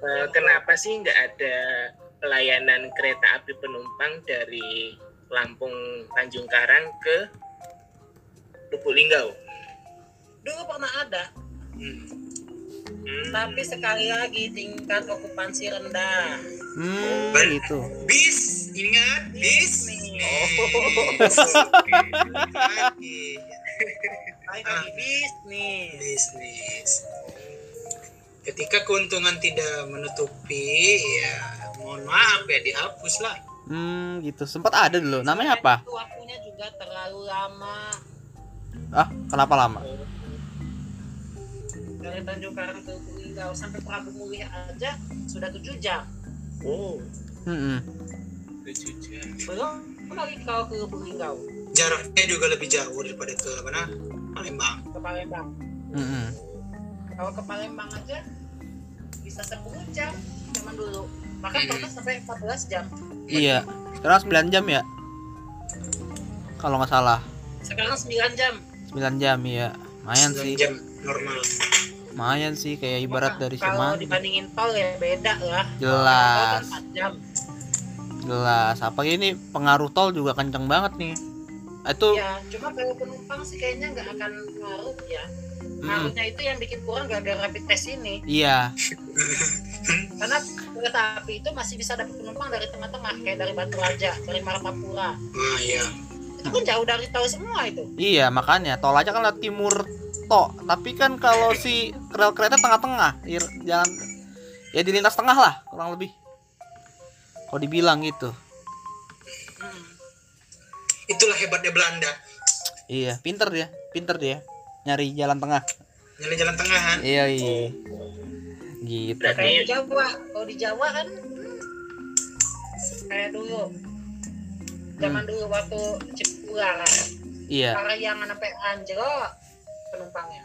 Eh, kenapa sih nggak ada layanan kereta api penumpang dari Lampung Tanjung Karang ke Lubuk Linggau? Dulu pernah ada, hmm. Tapi sekali lagi tingkat okupansi rendah. hmm Ber- gitu bis ingat bis Nih. Bis. Lagi Baik Ah. lagi bisnis. bisnis ketika keuntungan tidak menutupi ya mohon maaf ya dihapus lah hmm gitu sempat ada dulu namanya apa Itu waktunya juga terlalu lama. ah kenapa lama Dari Tanjung Karang ke Linggau sampai Prabu Mulih aja sudah 7 jam. Oh, Hmm, Belum lagi kau ke Linggau, jaraknya juga lebih jauh daripada ke mana Palembang ke Palembang. hmm, hmm. Kalau ke Palembang aja bisa 10 jam zaman dulu. Bahkan Hmm. pernah sampai 14 jam. iya sekarang 9 jam ya kalau nggak salah Sekarang 9 jam. 9 jam ya lumayan sih jam normal lumayan sih kayak ibarat Maka dari kalau Semanggi dibandingin tol ya beda lah. Jelas. Kan 4 jam. jelas apa ini pengaruh tol juga kenceng banget nih itu Ya, cuma kalau penumpang sih kayaknya nggak akan ngaruh ya. Ngaruhnya itu yang bikin kurang gara-gara rapid test ini. iya Karena kereta api itu masih bisa dapat penumpang dari tengah-tengah kayak dari Batu Raja, dari Martapura. nah ya Itu kan jauh dari tol semua itu. iya makanya tol aja kan lewat timur tok tapi kan kalau si rel kereta tengah-tengah ir- jalan ya di lintas tengah lah kurang lebih. Kalau dibilang gitu. Hmm. itulah hebatnya Belanda. Iya pinter dia pinter dia. Nyari jalan tengah. Nyari jalan tengahan iya iya. Gitu. Kayak di Jawa, kalau di Jawa kan hmm, kayak dulu. Zaman dulu waktu Cipula kan, iya. Parahyangan sampai anjlok penumpangnya.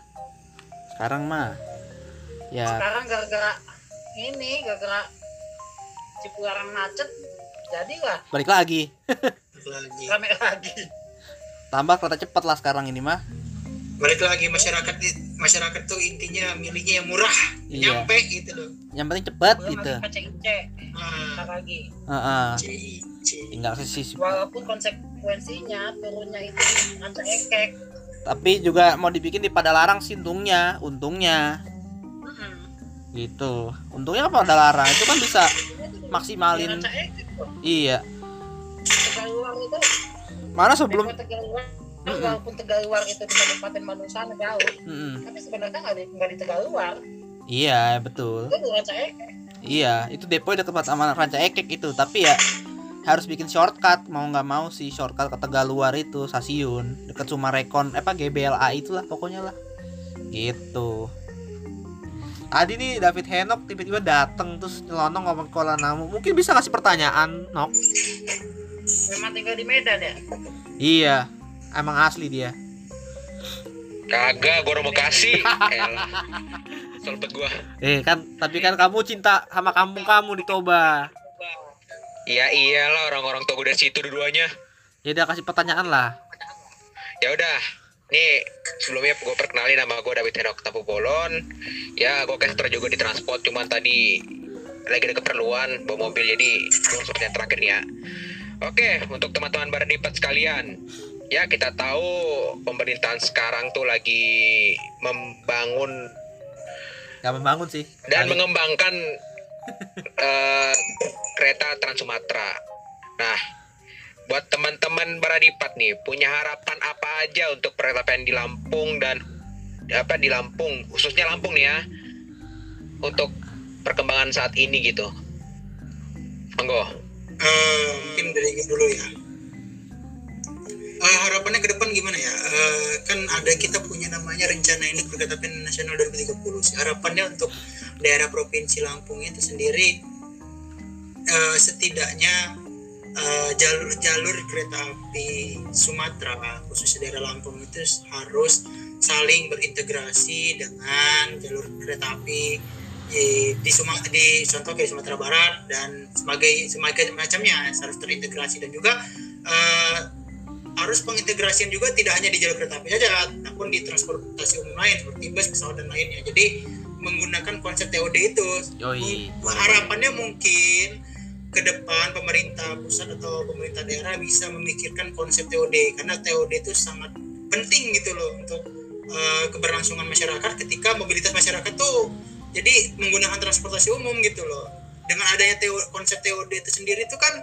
sekarang mah ya. Sekarang gara-gara ini, gara-gara Cipularang macet, jadilah. Balik lagi. Lagi. Rame lagi. tambah kereta cepat lah sekarang ini mah. Balik lagi masyarakat di- masyarakat tuh intinya milihnya yang murah. Iya. nyampe gitu loh. Yang penting cepat gitu. lagi ah. Lagi. I C tinggal sisi Walaupun konsep frekuensinya turunnya itu ranca ekek Tapi juga mau dibikin di Padalarang sih untungnya, untungnya Mm-mm. gitu. Untungnya apa Padalarang itu kan bisa maksimalin. kok. Iya. Itu Mana sebelum Mm-mm. walaupun Tegaluar itu di Kabupaten Manusan jauh Mm-mm. tapi sebenarnya nggak di, nggak di Tegaluar Iya, betul. itu di ranca ekek Iya, itu depo dekat tempat sama Ranca Ekek itu, tapi ya harus bikin shortcut mau nggak mau sih shortcut ke Tegaluar itu stasiun dekat Sumarekon apa GBLA itulah pokoknya lah. Gitu. Tadi nih David Henok tiba-tiba dateng terus nyelonong ngomong kola namu. Mungkin bisa kasih pertanyaan Nok? Memang tinggal di Medan ya? Iya emang asli dia. Kagak, gua orang Bekasi. Elah. Gua. eh kan tapi kan kamu cinta sama kampung kamu di Toba Iya iyalah orang-orang tua gua dari situ dua-duanya. ya udah kasih pertanyaan lah Ya udah. Nih, sebelumnya gue perkenalin nama gue David Henok Tapu Bolon. Ya, gue caster juga di transport, cuman tadi lagi ada keperluan bawa mobil jadi gue langsung yang terakhir nih ya. Oke, untuk teman-teman Baradipat sekalian, ya kita tahu pemerintahan sekarang tuh lagi membangun nggak membangun sih dan Kali- mengembangkan eh, kereta Trans Sumatera. Nah, buat teman-teman Baradipat nih, punya harapan apa aja untuk perkeretaan di Lampung dan apa di Lampung, khususnya Lampung nih ya, untuk perkembangan saat ini gitu. Monggo. Eh, mungkin dari dulu ya Eh, harapannya ke depan gimana ya Eh, kan ada kita punya namanya rencana ini perkeretaan nasional 2030 sih. harapannya untuk daerah provinsi Lampung itu sendiri eh, setidaknya eh, jalur-jalur kereta api Sumatera khususnya daerah Lampung itu harus saling berintegrasi dengan jalur kereta api di di, Suma- di contoh kayak Sumatera Barat dan sebagai sebagai macamnya harus terintegrasi dan juga eh, harus pengintegrasian juga tidak hanya di jalur kereta api saja, namun di transportasi umum lain seperti bus, pesawat dan lainnya. Jadi menggunakan konsep TOD itu. Yoi. Harapannya mungkin ke depan pemerintah pusat atau pemerintah daerah bisa memikirkan konsep TOD karena TOD itu sangat penting gitu loh untuk eh, keberlangsungan masyarakat ketika mobilitas masyarakat tuh jadi menggunakan transportasi umum gitu loh. Dengan adanya TO, konsep TOD itu sendiri itu kan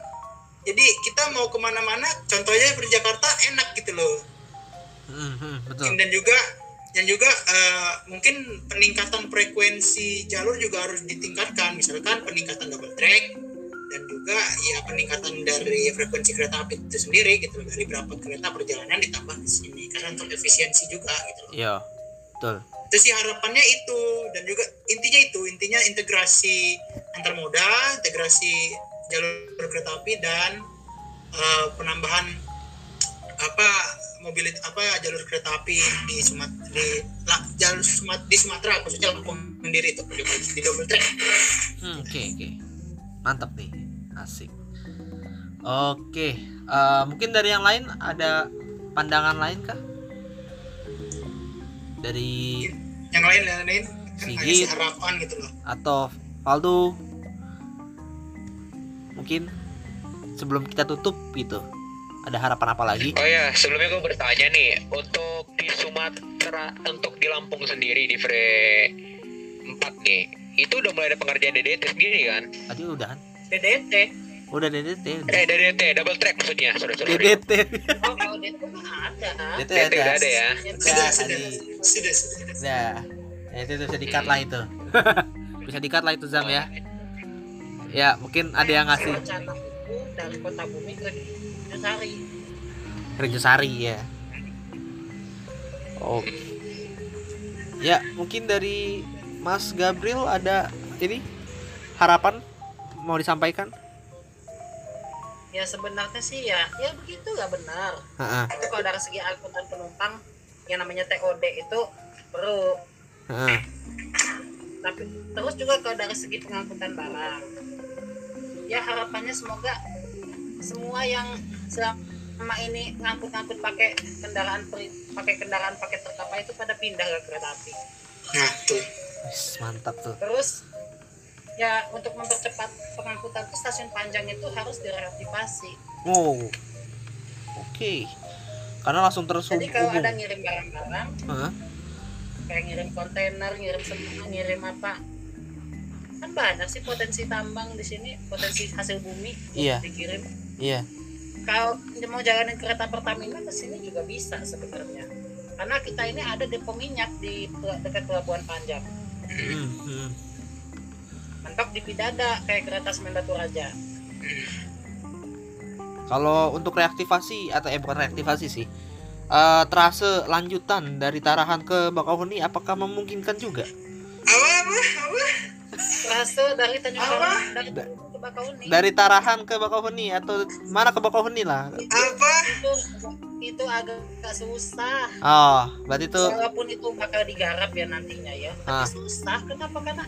jadi kita mau ke mana-mana contohnya seperti Jakarta enak gitu loh. Hmm, hmm, betul. Dan juga dan juga eh, mungkin peningkatan frekuensi jalur juga harus ditingkatkan. Misalkan peningkatan double track dan juga ya peningkatan dari frekuensi kereta api itu sendiri gitu loh. Dari berapa kereta perjalanan ditambah di sini. Karena untuk efisiensi juga gitu loh. Iya, betul. itu sih harapannya itu. Dan juga intinya itu. Intinya integrasi antar moda integrasi jalur kereta api dan eh, penambahan apa mobilitas apa jalur kereta api di Sumat di lah, jalur Sumat di Sumatera khususnya Lampung sendiri itu di, di double track Hmm, Oke oke, mantap nih, asik. Oke, eh, mungkin dari yang lain ada pandangan lain kah? Dari yang lain yang lain kan Sigit. harapan gitu loh atau Valdo? Mungkin sebelum kita tutup gitu, ada harapan apa lagi? Oh ya, sebelumnya gue bertanya nih, untuk di Sumatera, untuk di Lampung sendiri di Fre 4 nih, itu udah mulai ada pengerjaan DDT sendiri kan? Tadi udah kan? DDT Udah DDT. udah. Eh, DDT, double track maksudnya, sorry, sorry. DDT. oh kalau DDT ada DDT DDT udah ada ya? Udah, sudah sudah sudah sudah Udah. Ya, itu bisa dikat lah itu. bisa dikat lah itu Zam ya. Ya, mungkin ada yang ngasih rencana dari kota bumi ke Nusari Rejesari ya. Oke. Ya, mungkin dari Mas Gabriel ada ini harapan mau disampaikan? ya sebenarnya sih ya ya begitu lah benar Heeh. itu kalau dari segi angkutan penumpang yang namanya TOD itu perlu Heeh. tapi terus juga kalau dari segi pengangkutan barang ya harapannya semoga semua yang selama ini ngangkut-ngangkut pakai kendaraan pakai kendaraan pakai terkapa itu pada pindah ke kereta api nah tuh Wis, mantap tuh. terus ya untuk mempercepat pengangkutan ke stasiun panjang itu harus direaktivasi Oh. Oke. Karena langsung jadi kalau ada ngirim barang-barang kayak ngirim kontainer ngirim semua ngirim apa kan banyak sih potensi tambang di sini potensi hasil bumi Iya. dikirim Iya. kalau mau jalanin kereta Pertamina ke sini juga bisa sebenarnya karena kita ini ada depo minyak di dekat pelabuhan Panjang Hmm, hmm. mentok di Pidada kayak kereta semen Batu Raja Kalau untuk reaktivasi atau eh bukan reaktivasi sih. eh trase lanjutan dari Tarahan ke Bakauheni apakah memungkinkan juga? Apa apa apa? Rase dari Tanjung Apa? Karang dari Bakauni Dari Tarahan ke Bakauheni atau mana ke Bakauheni lah? Apa? itu itu agak agak susah Oh, berarti itu walaupun itu bakal digarap ya nantinya ya Ah. tapi susah kenapa karena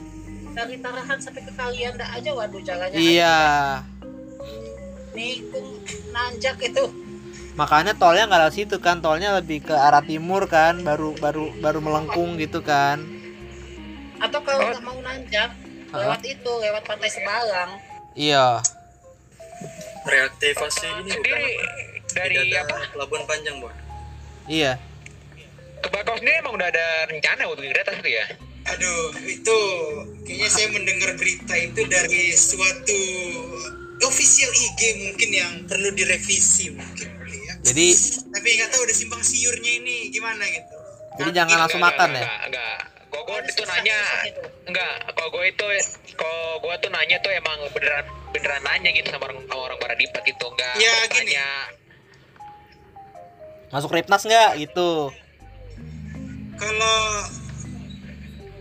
dari Tarahan sampai ke Kalianda aja waduh jalannya iya. nikung nanjak itu Makanya tolnya nggak lewat situ kan, tolnya lebih ke arah timur kan, baru baru baru melengkung gitu kan. atau kalau nggak mau nanjak Ah. lewat itu lewat pantai Sebalang Iya. reaktivasi ini Jadi bukan dari tidak apa pelabuhan panjang buat Iya. ke Bakau sendiri emang udah ada rencana untuk kereta itu ya? Aduh, itu kayaknya saya mendengar berita itu dari suatu official IG mungkin yang perlu direvisi mungkin ya. Jadi Tapi nggak tahu udah simpang siurnya ini gimana gitu. jadi jangan langsung makan ya. Enggak, enggak. Kok gue itu nanya, enggak. Kalau gue itu, kalau gue tuh nanya tuh emang beneran beneran nanya gitu sama orang sama orang Baradipat gitu, enggak Ya, gini. Masuk Ripnas nggak gitu. Kalau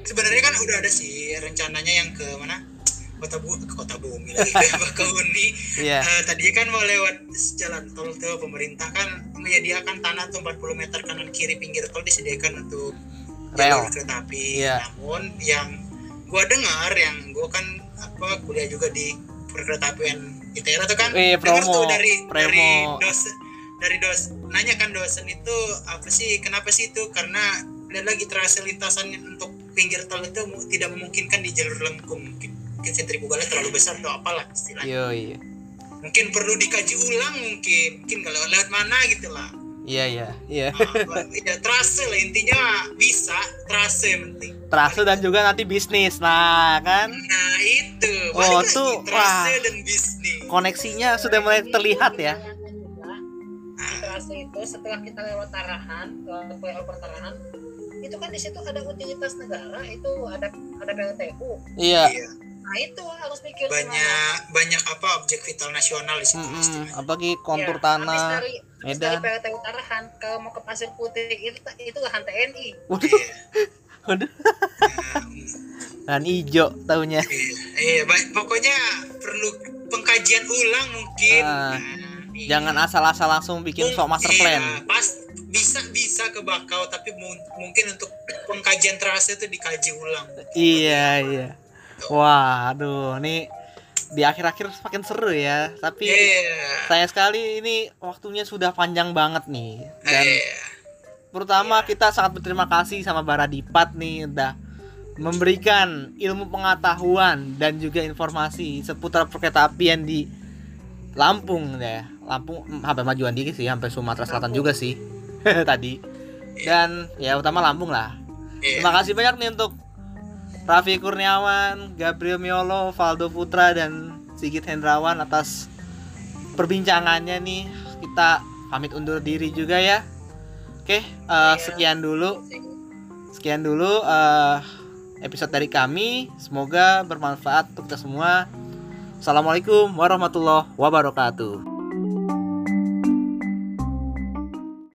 sebenarnya kan udah ada sih rencananya yang ke mana? Kota Bu ke Kota Bumi lagi ke Bakahuni. Iya. Eh, tadinya kan mau lewat jalan tol tuh pemerintah kan menyediakan tanah tuh 40 meter kanan kiri pinggir tol disediakan untuk jalur Rel. kereta api. Iya. Namun yang gua dengar yang gua kan apa kuliah juga di perkereta apian ITERA tuh kan Eh, dengar promo, tuh dari promo. dari dosen dari dos nanya kan dosen itu apa sih kenapa sih itu karena lihat lagi terasa lintasannya untuk pinggir tol itu tidak memungkinkan di jalur lengkung mungkin mungkin sentrifugalnya terlalu besar atau apalah istilahnya Yo, iya. mungkin perlu dikaji ulang mungkin mungkin kalau lewat mana gitu lah Iya, iya, iya. Nah, ya terasa lah intinya bisa terasa yang penting Terasa dan juga nanti bisnis. Nah, kan nah itu Oh, balik tuh, wah. dan bisnis koneksinya sudah mulai terlihat ya. Di Terasa itu setelah kita lewat Tarahan, lewat flyover Tarahan, itu kan di situ ada utilitas negara, itu ada ada PLTU. Iya. Iya. Nah itu harus mikir banyak banyak apa objek vital nasional di situ Mm-mm. istilahnya. Apalagi kontur Ya, habis tanah. dari, habis Medan. dari PLTU Tarahan, kalau mau ke Pasir Putih itu itu lahan TNI. Waduh, Iya. waduh. Dan hijau tahunya. Iya, iya, ba- pokoknya perlu pengkajian ulang mungkin. Ah, Nah, iya. Jangan asal-asal langsung bikin sok master Iya, plan. pas bisa bisa ke bakau tapi mu- mungkin untuk pengkajian terasa itu dikaji ulang. Iya, iya. Wah, aduh, nih di akhir-akhir semakin seru ya. Tapi Iya. sayang sekali ini waktunya sudah panjang banget nih. Dan Iya. Terutama kita sangat berterima kasih sama Baradipat nih udah memberikan ilmu pengetahuan dan juga informasi seputar perkereta apian di Lampung ya. Lampung mm, sampai majuan dikit sih sampai Sumatera Selatan juga sih tadi. Dan ya utama Lampung lah. Iya. Terima kasih banyak nih untuk Raffi Kurniawan, Gabriel Miolo, Valdo Putra dan Sigit Hendrawan atas perbincangannya nih. Kita pamit undur diri juga ya. Oke, eh, sekian dulu. Sekian dulu eh, episode dari kami. Semoga bermanfaat untuk kita semua. Assalamualaikum warahmatullahi wabarakatuh.